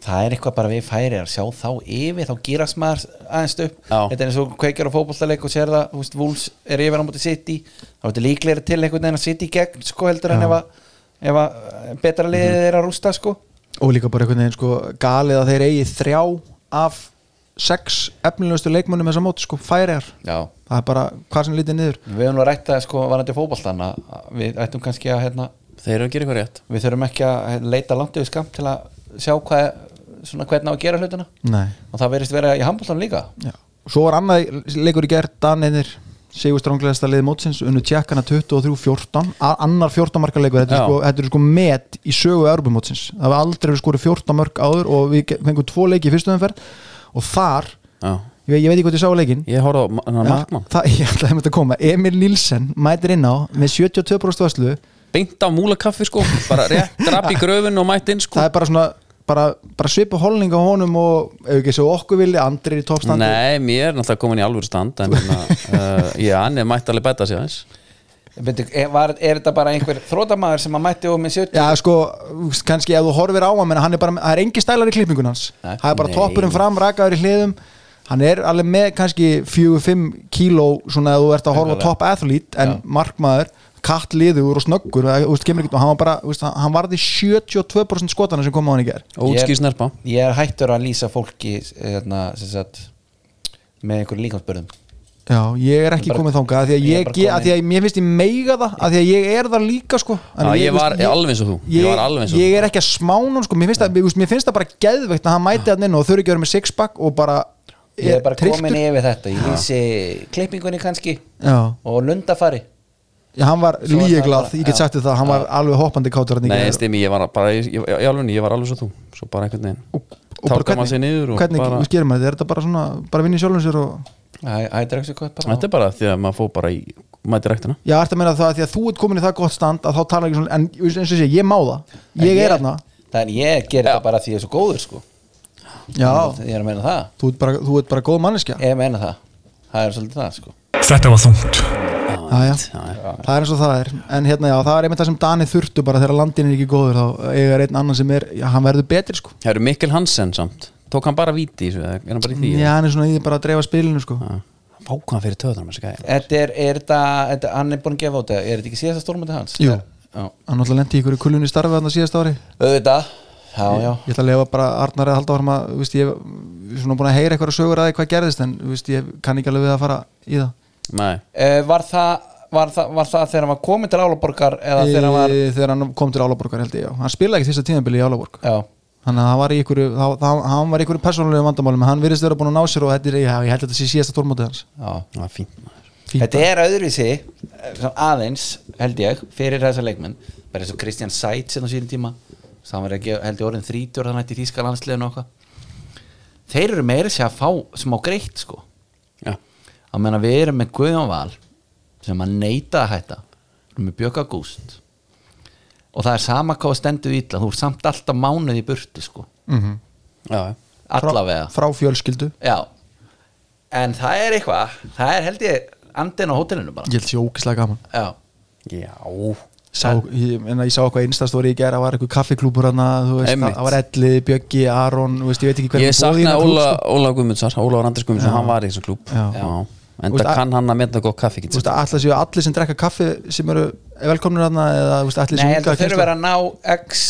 Speaker 3: Það er eitthvað bara við færi að sjá þá yfir, þá gýrast maður aðeins upp.
Speaker 2: Já.
Speaker 3: Þetta er eins og kveikjar á fótbollaleik og sér það, þú veist, Wolves er yfir á móti City. Þá er þetta líklega til einhvern veginn að City gegn, sko, heldur en ef að, ef að betra liðið
Speaker 2: Mhm.
Speaker 3: er að rústa, sko.
Speaker 1: Og líka bara einhvern veginn sko galið að þeir eigi þrjá af sex efnilegustu leikmönnum þessa mót sko færiðar
Speaker 3: Já,
Speaker 1: það er bara hvað sem lítið niður.
Speaker 3: Við höfum nú rætt sko, varandi fótbollan að að við ættum kannski að, hérna,
Speaker 2: þeir eru að gera eitthvað rétt.
Speaker 3: við þurfum ekki að leita langt yfir skamt til að sjá hvað, svona hvernig á að gera hlutina.
Speaker 1: Nei.
Speaker 3: og það verðist vera í handboltan líka.
Speaker 1: Já. svo var annað leikur í gerð Daneinir Sigur stránglegasta liði mótsins unnu tjekkana 23-14 A- annar 14 marka leikur þetta er, sko, þetta er sko met í sögu Europamótsins það var aldrei verið skorið 14 mörg áður og við fengum tvo leiki í fyrstu umferð. Og þar, ég, ég veit ekki hvað ég sá leikin
Speaker 2: ég horfði á markmann.
Speaker 1: ég ætlaði að þetta koma. Emil Nilsen mætir inn á með 72% vörslu.
Speaker 2: Beint á múlakaffi sko. Bara rétt drap í gröfin og mætt inn sko.
Speaker 1: Það er bara svona bara, bara svipu holning á honum og ef ekki svo okkur vilji, andri í toppstandi.
Speaker 2: Nei, mér er náttúrulega komin í alvöru stand en uh, já, hann er mætt alveg betta sig aðeins.
Speaker 3: Er, var, er þetta bara einhver þrótamaður sem að mætti og með 70
Speaker 1: Já, sko, kannski ef þú horfir á hann hann er bara, það er engi stælar í klippingun hans.
Speaker 3: Nei.
Speaker 1: það er bara
Speaker 2: Nei.
Speaker 1: toppurinn fram, rakaður í hliðum. Hann er alveg með kannski 4-5 kíló svona að þú ert að horfa topp athlete en markmaður, katt liður og snöggur og hann var bara, hann varði 72% skotana sem kom á hann í ger
Speaker 2: ótskýr snerpa.
Speaker 3: Ég er hættur að lýsa fólki hérna, sem sagt, með einhverjum líkansbörðum
Speaker 1: Já, ég er ekki
Speaker 3: Bara-
Speaker 1: komið þangað af því að,
Speaker 3: Ég
Speaker 1: ég, ég, að því að mér finnst ég meiga það af því að ég er það líka sko.
Speaker 2: Já, ég var alveg eins og þú. Ég
Speaker 1: ég er ekki að smána sko, mér finnst, það, mér, mér finnst það bara geðveikt að hann mæti hann inn og þurfi ekki að vera með sixpack og bara
Speaker 3: Ég er bara komin yfir þetta. Ég lýsi klippingunni kannski
Speaker 1: Já,
Speaker 3: og lundafari
Speaker 1: hann var
Speaker 3: bara-
Speaker 1: ég get sagt þér það hann var alveg hoppandi kátur
Speaker 2: Nei, stimi, ég var bara í, í, í alveg, ég var alveg svo þú Svo bara einhvern veginn
Speaker 1: og, og bara
Speaker 2: Tálka maður sig niður og
Speaker 1: hvernig
Speaker 2: bara-
Speaker 1: bara... gerir maður þetta, er þetta bara svona bara vinni sjálfum sér og
Speaker 2: Þetta er bara. Því að maður fór bara í Mæti rektina
Speaker 1: Já, ertu að meina það að því að þú ert komin í það gott stand að þá tala ekki svona, en eins og sé, ég má það. Ég er aðna,
Speaker 3: er ég ger þetta bara því ég er svo góður sko.
Speaker 1: Já.
Speaker 3: Ég er að meina það.
Speaker 1: Þú ert bara, þú ert bara góð manneskja.
Speaker 3: Ég meina það. Það er svolítið það sko.
Speaker 4: Þetta var þungt.
Speaker 1: Já, já. það er eins og það er. En hérna já, það er einmitt það sem Dani þurftu bara þegar landin er ekki góður þá eiga einn annan sem er, já, hann verður betri sko.
Speaker 2: Það eru Mikkel Hansen samt. Tók hann bara í eða Er hann bara í því
Speaker 1: já, hann er svona í því bara að dreifa spilinu sko.
Speaker 2: Vákan fyrir töðunum þessi gæði
Speaker 3: Þetta er, er þetta, þetta, hann er búin að gefa á þetta Er þetta ekki síðasta stórmöndi hans?
Speaker 1: Jú.
Speaker 3: Já,
Speaker 1: hann náttúrulega lendi í ykkur kulunni starfi þarna síðast ári.
Speaker 3: Auðvitað. Já, já.
Speaker 1: ég ætla að lefa bara Arnar að halda áfram að þú veist, ég er svona búin að heyra eitthvað sögur að því hvað gerðist en þú veist, ég kann ekki alveg við að fara í það
Speaker 3: var, það, var, það, var það þegar hann var komin til Álaborgar eða þegar hann var
Speaker 1: E, þegar hann kom til Álaborgar held ég já. hann spilaði ekki fyrsta tíðanbili í Álaborg.
Speaker 3: Já,
Speaker 1: þannig að hann var í ykkur það, það, hann var í ykkur persónulegum vandamálum hann virðist vera búin að ná sér og þetta er, ég held að þetta sé síðasta tórmótið hans.
Speaker 3: Já.
Speaker 2: Það er. Fínt
Speaker 3: Þetta er öðruvísi eh, aðeins, held ég, fyrir þessa leikmenn. Bara eins og Kristján Sæt sem á síðan tíma það var ekki, held ég orðin 30 þannig að í þýska landsliðinu og okkar þeir eru meira sér að fá smá greitt sko.
Speaker 2: Já
Speaker 3: á meðan við erum með Guðjón Val sem að neita að hætta við erum með Björka Gúst og það er sama hvað stendur ítla þú er samt alltaf mánuð í burtu sko.
Speaker 1: Mm
Speaker 2: Já, já.
Speaker 3: Allavega.
Speaker 1: Frá fjölskyldu.
Speaker 3: Já. En það er eitthvað það er held ég andin á hótelinu bara.
Speaker 1: Ég held sé ógislega gaman.
Speaker 3: Já,
Speaker 2: Já.
Speaker 1: Sá, ég, en ég sá eitthvað instastóri í gera það var eitthvað kaffiklúpur hann það
Speaker 2: Einmitt.
Speaker 1: það var Elli, Bjöggi, Aron þú veist, ég veit ekki hvernig
Speaker 2: Ég
Speaker 1: í
Speaker 2: saknaði Óla,
Speaker 1: sko.
Speaker 2: Óla Guðmundsson Óla Andris Guðmundsson, hann var í þessum klúb
Speaker 1: Já.
Speaker 2: En það kann hann að mynda gott kaffi
Speaker 1: Þú veist, allir séu allir sem drekka kaffi sem eru velkomnir hann eða allir
Speaker 3: nei
Speaker 1: sem unga
Speaker 3: að þau eru
Speaker 1: kynslóð.
Speaker 3: verið að ná x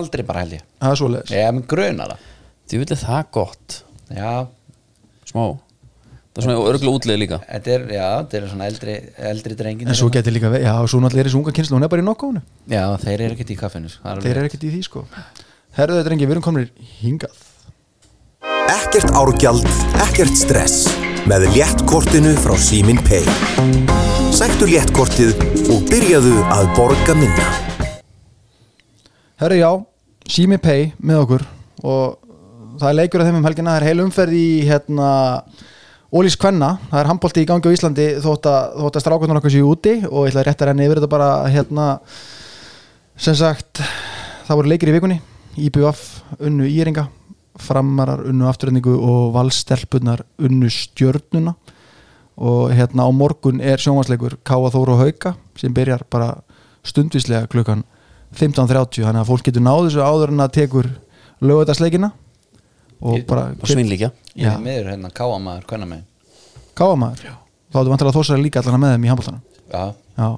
Speaker 3: aldrei bara held ég.
Speaker 1: Það er svoleiðis.
Speaker 3: Ég er með grunar það.
Speaker 2: Þú vil það gott.
Speaker 3: Já,
Speaker 2: Smá. Það er svona örgulega útleið líka.
Speaker 3: Þetta er, já, þetta er svona eldri, eldri drengin
Speaker 1: en svo getur líka, já, svo náttúrulega er þessu unga kynslu hún er bara í nokkónu,
Speaker 3: já, þeir eru ekkert í kaffinu sko, það
Speaker 1: þeir eru ekkert í því sko. Herðu þetta drengi, við erum komin hingað.
Speaker 9: Ekkert árgjald, ekkert stress með léttkortinu frá Símin Pay. Sæktu léttkortið og byrjaðu að borga minna.
Speaker 1: herðu já, Simi Pay með okkur og það er leikur af þeim um helgina, það er heil umferð í hérna Ólís Kvenna, það er handbólti í gangi á Íslandi þótt að, þótt að strákunar okkur séu úti og ég ætla að renni yfir þetta bara hérna sem sagt það voru leikir í vikunni IBF unnu Íringa framarar unnu afturrendingu og valstelpunar unnu stjörnuna. Og hérna á morgun er sjónvarsleikur Káa Þóru og Hauka sem byrjar bara stundvislega klukkan 15.30 þannig að fólk getur náð þessu áður en að tekur lögutarsleikina og bara
Speaker 2: og svinnlíkja
Speaker 3: Ég
Speaker 1: Já.
Speaker 3: er meður hérna káamaður, hvernig með?
Speaker 1: Káamaður þá áttu vantilega þósar líka allan með þeim í handbóltanum
Speaker 3: Já,
Speaker 1: já.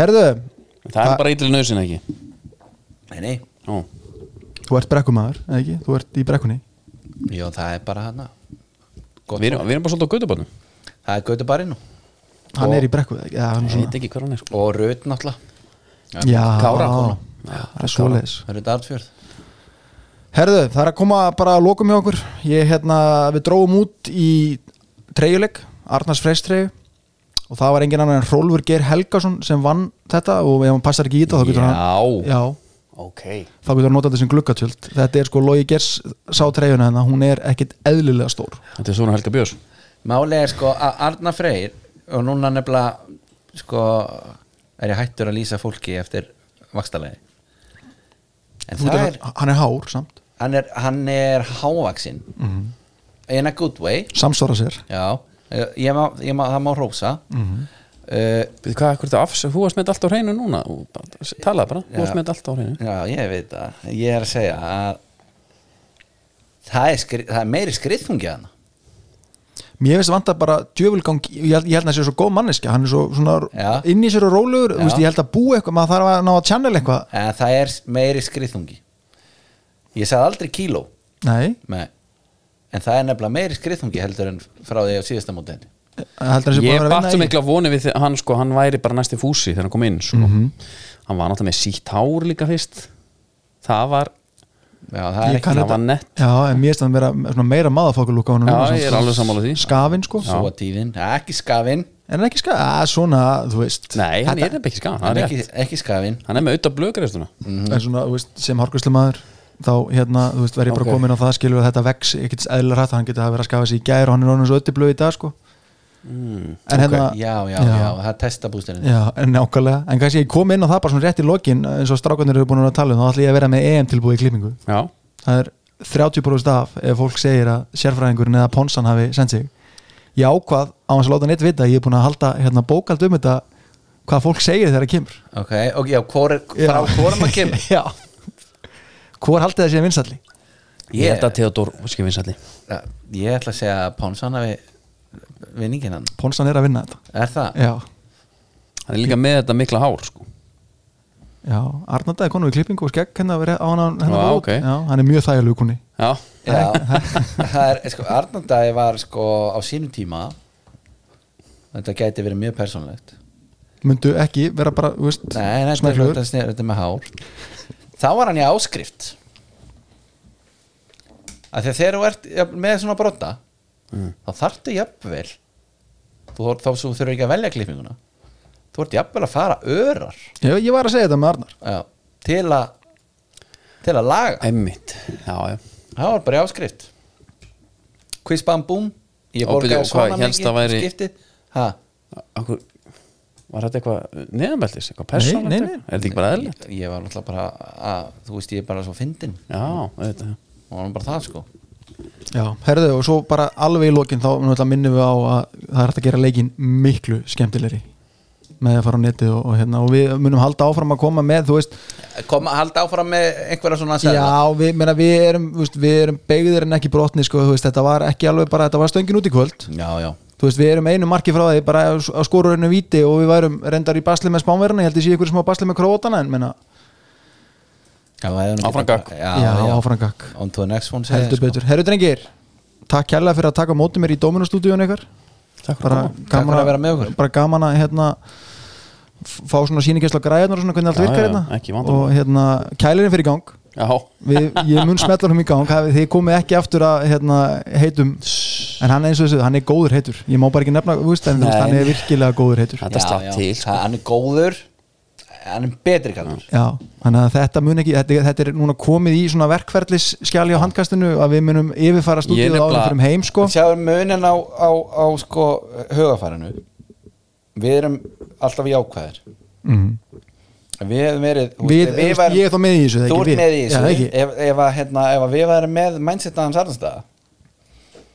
Speaker 1: Herðu,
Speaker 2: það er bara eitthvað nöðsinn ekki?
Speaker 3: Nei, nei.
Speaker 2: Ó.
Speaker 1: þú ert brekkumaður eða ekki, þú ert í brekkunni.
Speaker 3: Já, það er bara hérna Gott
Speaker 2: við erum, við erum bara svolítið á gödubotnum
Speaker 3: Það er gautu bara inn
Speaker 1: hann
Speaker 3: Og-
Speaker 1: er í brekku eða ekki, já, hann er
Speaker 2: ég
Speaker 1: svona
Speaker 2: veit ekki hvað hann er sko.
Speaker 3: Og raut náttúrulega.
Speaker 1: Já,
Speaker 3: Kára kona.
Speaker 1: það er svoleiðis.
Speaker 3: Raut Artfjörð
Speaker 1: Herðu, það er að koma bara að lokum hjá okkur. Ég, hérna, Við dróum út í treyjuleik, Arnars Freys treyju og það var engin annar en Hrólfur Geir Helgason sem vann þetta og ef hann passar ekki í þetta þá getur hann
Speaker 2: já,
Speaker 1: já,
Speaker 2: ok.
Speaker 1: Þá getur hann notað þetta sem glukkatjöld þetta er sko Logi Gers sá treyjuna hennar hún er ekkit eðlilega stór.
Speaker 2: Þetta er svona Helga Björns.
Speaker 3: Máli er sko að Arna Freyr og núna nefnilega sko er ég hættur að lýsa fólki eftir vakstalegi en það er
Speaker 1: hann er hár samt.
Speaker 3: Hann er, hann er hávaksinn
Speaker 1: Mhm.
Speaker 3: in a good way.
Speaker 1: Samsvara sér.
Speaker 3: Já, ég má, ég má, það má rósa
Speaker 1: Mhm.
Speaker 3: uh,
Speaker 2: Er afs, þú varst með allt á hreinu núna? Og bara, þú varst með allt á hreinu.
Speaker 3: Já, ég veit það. Ég er að segja að það er, skri, það er meiri skriðfungi að hana
Speaker 1: Mér finnst vant að bara djöfulgang ég held, ég held að það sé svo góð manneskja. Hann er svo svona
Speaker 3: Já.
Speaker 1: inn í sér og rólegur. Veist, ég held að búa eitthvað, maður þarf að ná að channel eitthvað.
Speaker 3: En það er meiri skriðfungi ég sagði aldrei kíló.
Speaker 1: Nei,
Speaker 3: Nei. en það er nefnilega meiri skriðfungi heldur en frá því á síðasta móteni
Speaker 1: hann
Speaker 2: Ég
Speaker 1: að að vinna
Speaker 2: svo
Speaker 1: í
Speaker 2: mikla voni við hann sko, hann væri bara næsti fúsi þegar hann kom inn sko.
Speaker 1: Mhm.
Speaker 2: hann var náttúrulega með sítt hár líka fyrst. Það var,
Speaker 3: já, það er
Speaker 1: Ég
Speaker 3: ekki
Speaker 1: kann
Speaker 2: það
Speaker 1: þetta-
Speaker 2: var nett.
Speaker 1: Já, en mér að vera svona meira honum
Speaker 2: Já, ég er alveg sammála því.
Speaker 1: Skafinn sko.
Speaker 3: Svo tíðin, ekki skafin
Speaker 1: En hann er ekki skafinn, að svona, þú veist.
Speaker 2: Nei, hann
Speaker 1: Þetta-
Speaker 2: er ekki skan,
Speaker 3: en
Speaker 2: hann er
Speaker 3: ekki, ekki skafin
Speaker 2: Hann er með auðvitað blöðgreistuna
Speaker 1: En svona, þú veist, sem hárgræslemaður þá hérna, þú veist, verð ég bara
Speaker 2: Ok.
Speaker 1: komin á það skilur að þetta vex ekkert eðlilega hrætt hann getur að vera að skafa sig í gær og hann er orðin svo öddiblöð í dag sko En hérna
Speaker 3: já, já, já, það er testabústurinn
Speaker 1: Já, en nákvæmlega, en kannski ég kom inn á það bara svona rétt í lokin eins og strákarnir eru búin að tala um þá ætla ég að vera með EM tilbúið í klippingu.
Speaker 2: Já,
Speaker 1: það er 30% af ef fólk segir að sérfræðingurinn eða ponsan hafi sendt sig. Ég ákvað á hans að láta neitt vita ég er búin að halda hérna, bókald um þetta hvað fólk segir þegar það kemur.
Speaker 3: Ok, og já, hvor er, frá hvorum að kemur?
Speaker 1: Já. Hvor haldið það séð vinsalli
Speaker 2: ég held að Theodor skifins allir
Speaker 3: Ja, ég ætla að segja að Pónsan hafi vinningin hann?
Speaker 1: Ponsan er að vinna þetta.
Speaker 3: Er það?
Speaker 1: já,
Speaker 2: Hann er líka með þetta mikla hár sko.
Speaker 1: já Arnalda er konur í klippingu og skegg hérna verið á hann hérna
Speaker 2: Já, ok.
Speaker 1: já, hann er mjög þægilegu kunni
Speaker 2: Já,
Speaker 3: Já, það er, sko, Arnaldagi var sko á sínum tíma þetta gæti verið mjög persónlegt.
Speaker 1: Myndu ekki vera bara, þú veist
Speaker 3: Nei, þetta er,
Speaker 1: smeklugur.
Speaker 3: þetta, er, þetta er með hár. Þá var hann í áskrift. Af því að þegar þú ert jafn- með svona brotta þá þarftu jafnvel þú, þá svo þurfur ekki að velja klippinguna þú ert jafnvel að fara örar.
Speaker 1: Já, ég var að segja þetta með Arnar.
Speaker 3: Já, til að til að laga.
Speaker 2: Emmitt Já, já.
Speaker 3: Það var bara í áskrift. Quiz bam boom ég borgaði svona mikið
Speaker 2: það væri-
Speaker 3: skiptið. Ha,
Speaker 2: Akkur, Var þetta eitthvað neðanbeltis, eitthvað persónlegt
Speaker 1: Nei, nei, nei.
Speaker 2: Er þetta ekki bara eðlilegt?
Speaker 3: ég, ég var náttúrulega bara að, þú veist ég er bara svo fyndin
Speaker 2: Já, auðvitað.
Speaker 3: Og var nú bara það sko
Speaker 1: Já, herðu og svo bara alveg í lokin þá minnum við á að það er hægt að gera leikin miklu skemmtilegri með að fara á netið og, og, hérna, og við munum halda áfram að koma með þú veist,
Speaker 3: koma, halda áfram með einhverja svona seðla.
Speaker 1: já, við, meina, við erum erum beigðir en ekki brotni sko, veist, þetta var ekki alveg bara, þetta var stöngin út í kvöld.
Speaker 3: Já, já,
Speaker 1: þú veist, við erum einu marki frá því bara að skóru einu víti og við værum reyndar í basli með spánverðina, ég held ég sé ykkur smá basli með krótana en menna,
Speaker 2: gakk.
Speaker 3: já,
Speaker 1: gakk
Speaker 3: on to the next one
Speaker 1: heldur
Speaker 3: sko.
Speaker 1: betur, herru drengir takk kærlega fyrir að taka á móti mér í Dominostúdíun ykkar.
Speaker 2: Takk fyrir
Speaker 1: bara
Speaker 2: að
Speaker 3: vera með okkur.
Speaker 1: bara gaman að hérna fá svona sýningesla græðnar og svona hvernig allt virkar hérna.
Speaker 2: ekki
Speaker 1: og hérna kælirinn fyrir í gang.
Speaker 2: Já,
Speaker 1: við, ég mun smetla hann í gang þið komið ekki aftur að hérna, heitum. En hann eins og þessu, hann er góður heitur. Ég má bara ekki nefna, þú veist, hann er virkilega góður heitur.
Speaker 2: Þetta
Speaker 3: já, já,
Speaker 2: til sko.
Speaker 3: hann er góður hann er betri kallur
Speaker 1: Já, þannig að þetta mun ekki þetta, þetta er núna komið í svona verkferðlis skjali á handkastinu að við munum yfirfara stúdíu áður
Speaker 2: nefnilega-
Speaker 1: fyrir heim sko.
Speaker 3: Sjáum munin á, á, á sko hugafærinu við erum alltaf jákvæðir.
Speaker 1: Mm.
Speaker 3: við hefum verið
Speaker 1: við, við
Speaker 3: værum-
Speaker 1: ég er þá með í þessu
Speaker 3: þú
Speaker 1: við.
Speaker 3: með í
Speaker 1: Já,
Speaker 3: þessu
Speaker 1: ekki.
Speaker 3: ef, ef, að, hérna, ef við værum með mindset að hans arnstæða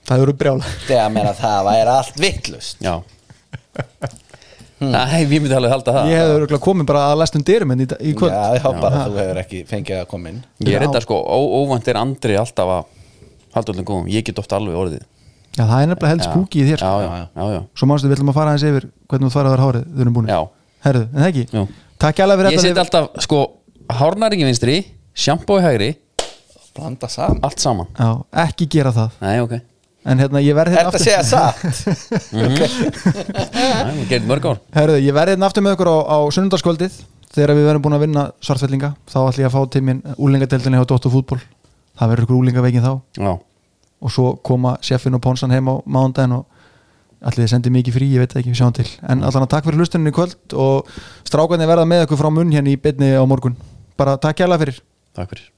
Speaker 1: það eru brjála
Speaker 3: það væri allt vittlust
Speaker 2: Já, Nei, við myndum alveg halda það.
Speaker 1: Ég hefði örugglega komið bara að lestum dyrum en í, í kvöld.
Speaker 3: Já, já, bara þú hefur ekki fengið að koma inn.
Speaker 2: Ég er þetta sko, ó, óvænt er Andri alltaf að halda öllum góðum, ég get ofta alveg orðið.
Speaker 1: Já, það er nefnilega held spúki í þér sko.
Speaker 2: Já, já, já, já,
Speaker 1: Svo mánstu, við ætlum að fara aðeins yfir hvernig þú þarf að vera hárið, þau erum búin
Speaker 2: já.
Speaker 1: Herðu, en það ekki?
Speaker 2: Jú.
Speaker 1: Takk alveg fyrir
Speaker 2: Ég
Speaker 1: þetta
Speaker 2: set alltaf, sko, hárnæringi vinstri Sjampó í hægri,
Speaker 3: Blanda saman.
Speaker 2: Allt saman.
Speaker 1: Já, ekki gera það.
Speaker 2: Nei, ok,
Speaker 1: En hérna, ég verð
Speaker 3: Er
Speaker 1: hérna
Speaker 3: að
Speaker 2: við mörg ár.
Speaker 1: Herðu, ég verð hérna aftur með okkur á, á sunnundaskvöldið Þegar við verðum búin að vinna svartfellinga. Þá ætlum ég að fá til mín úlingadeldinni hjá Dóttu fútból Það verður ykkur úlingaveikin þá.
Speaker 2: Já,
Speaker 1: Og svo koma sjeffin og Ponsan heim á mándaginn Og allir þið sendið mikið frí, ég veit ekki, við sjáum til. En allan að takk fyrir hlustunni í kvöld Og strákarnir verða með okkur frá munn hérna í beinni á morgun. Bara takk kærlega fyrir.
Speaker 2: Takk fyrir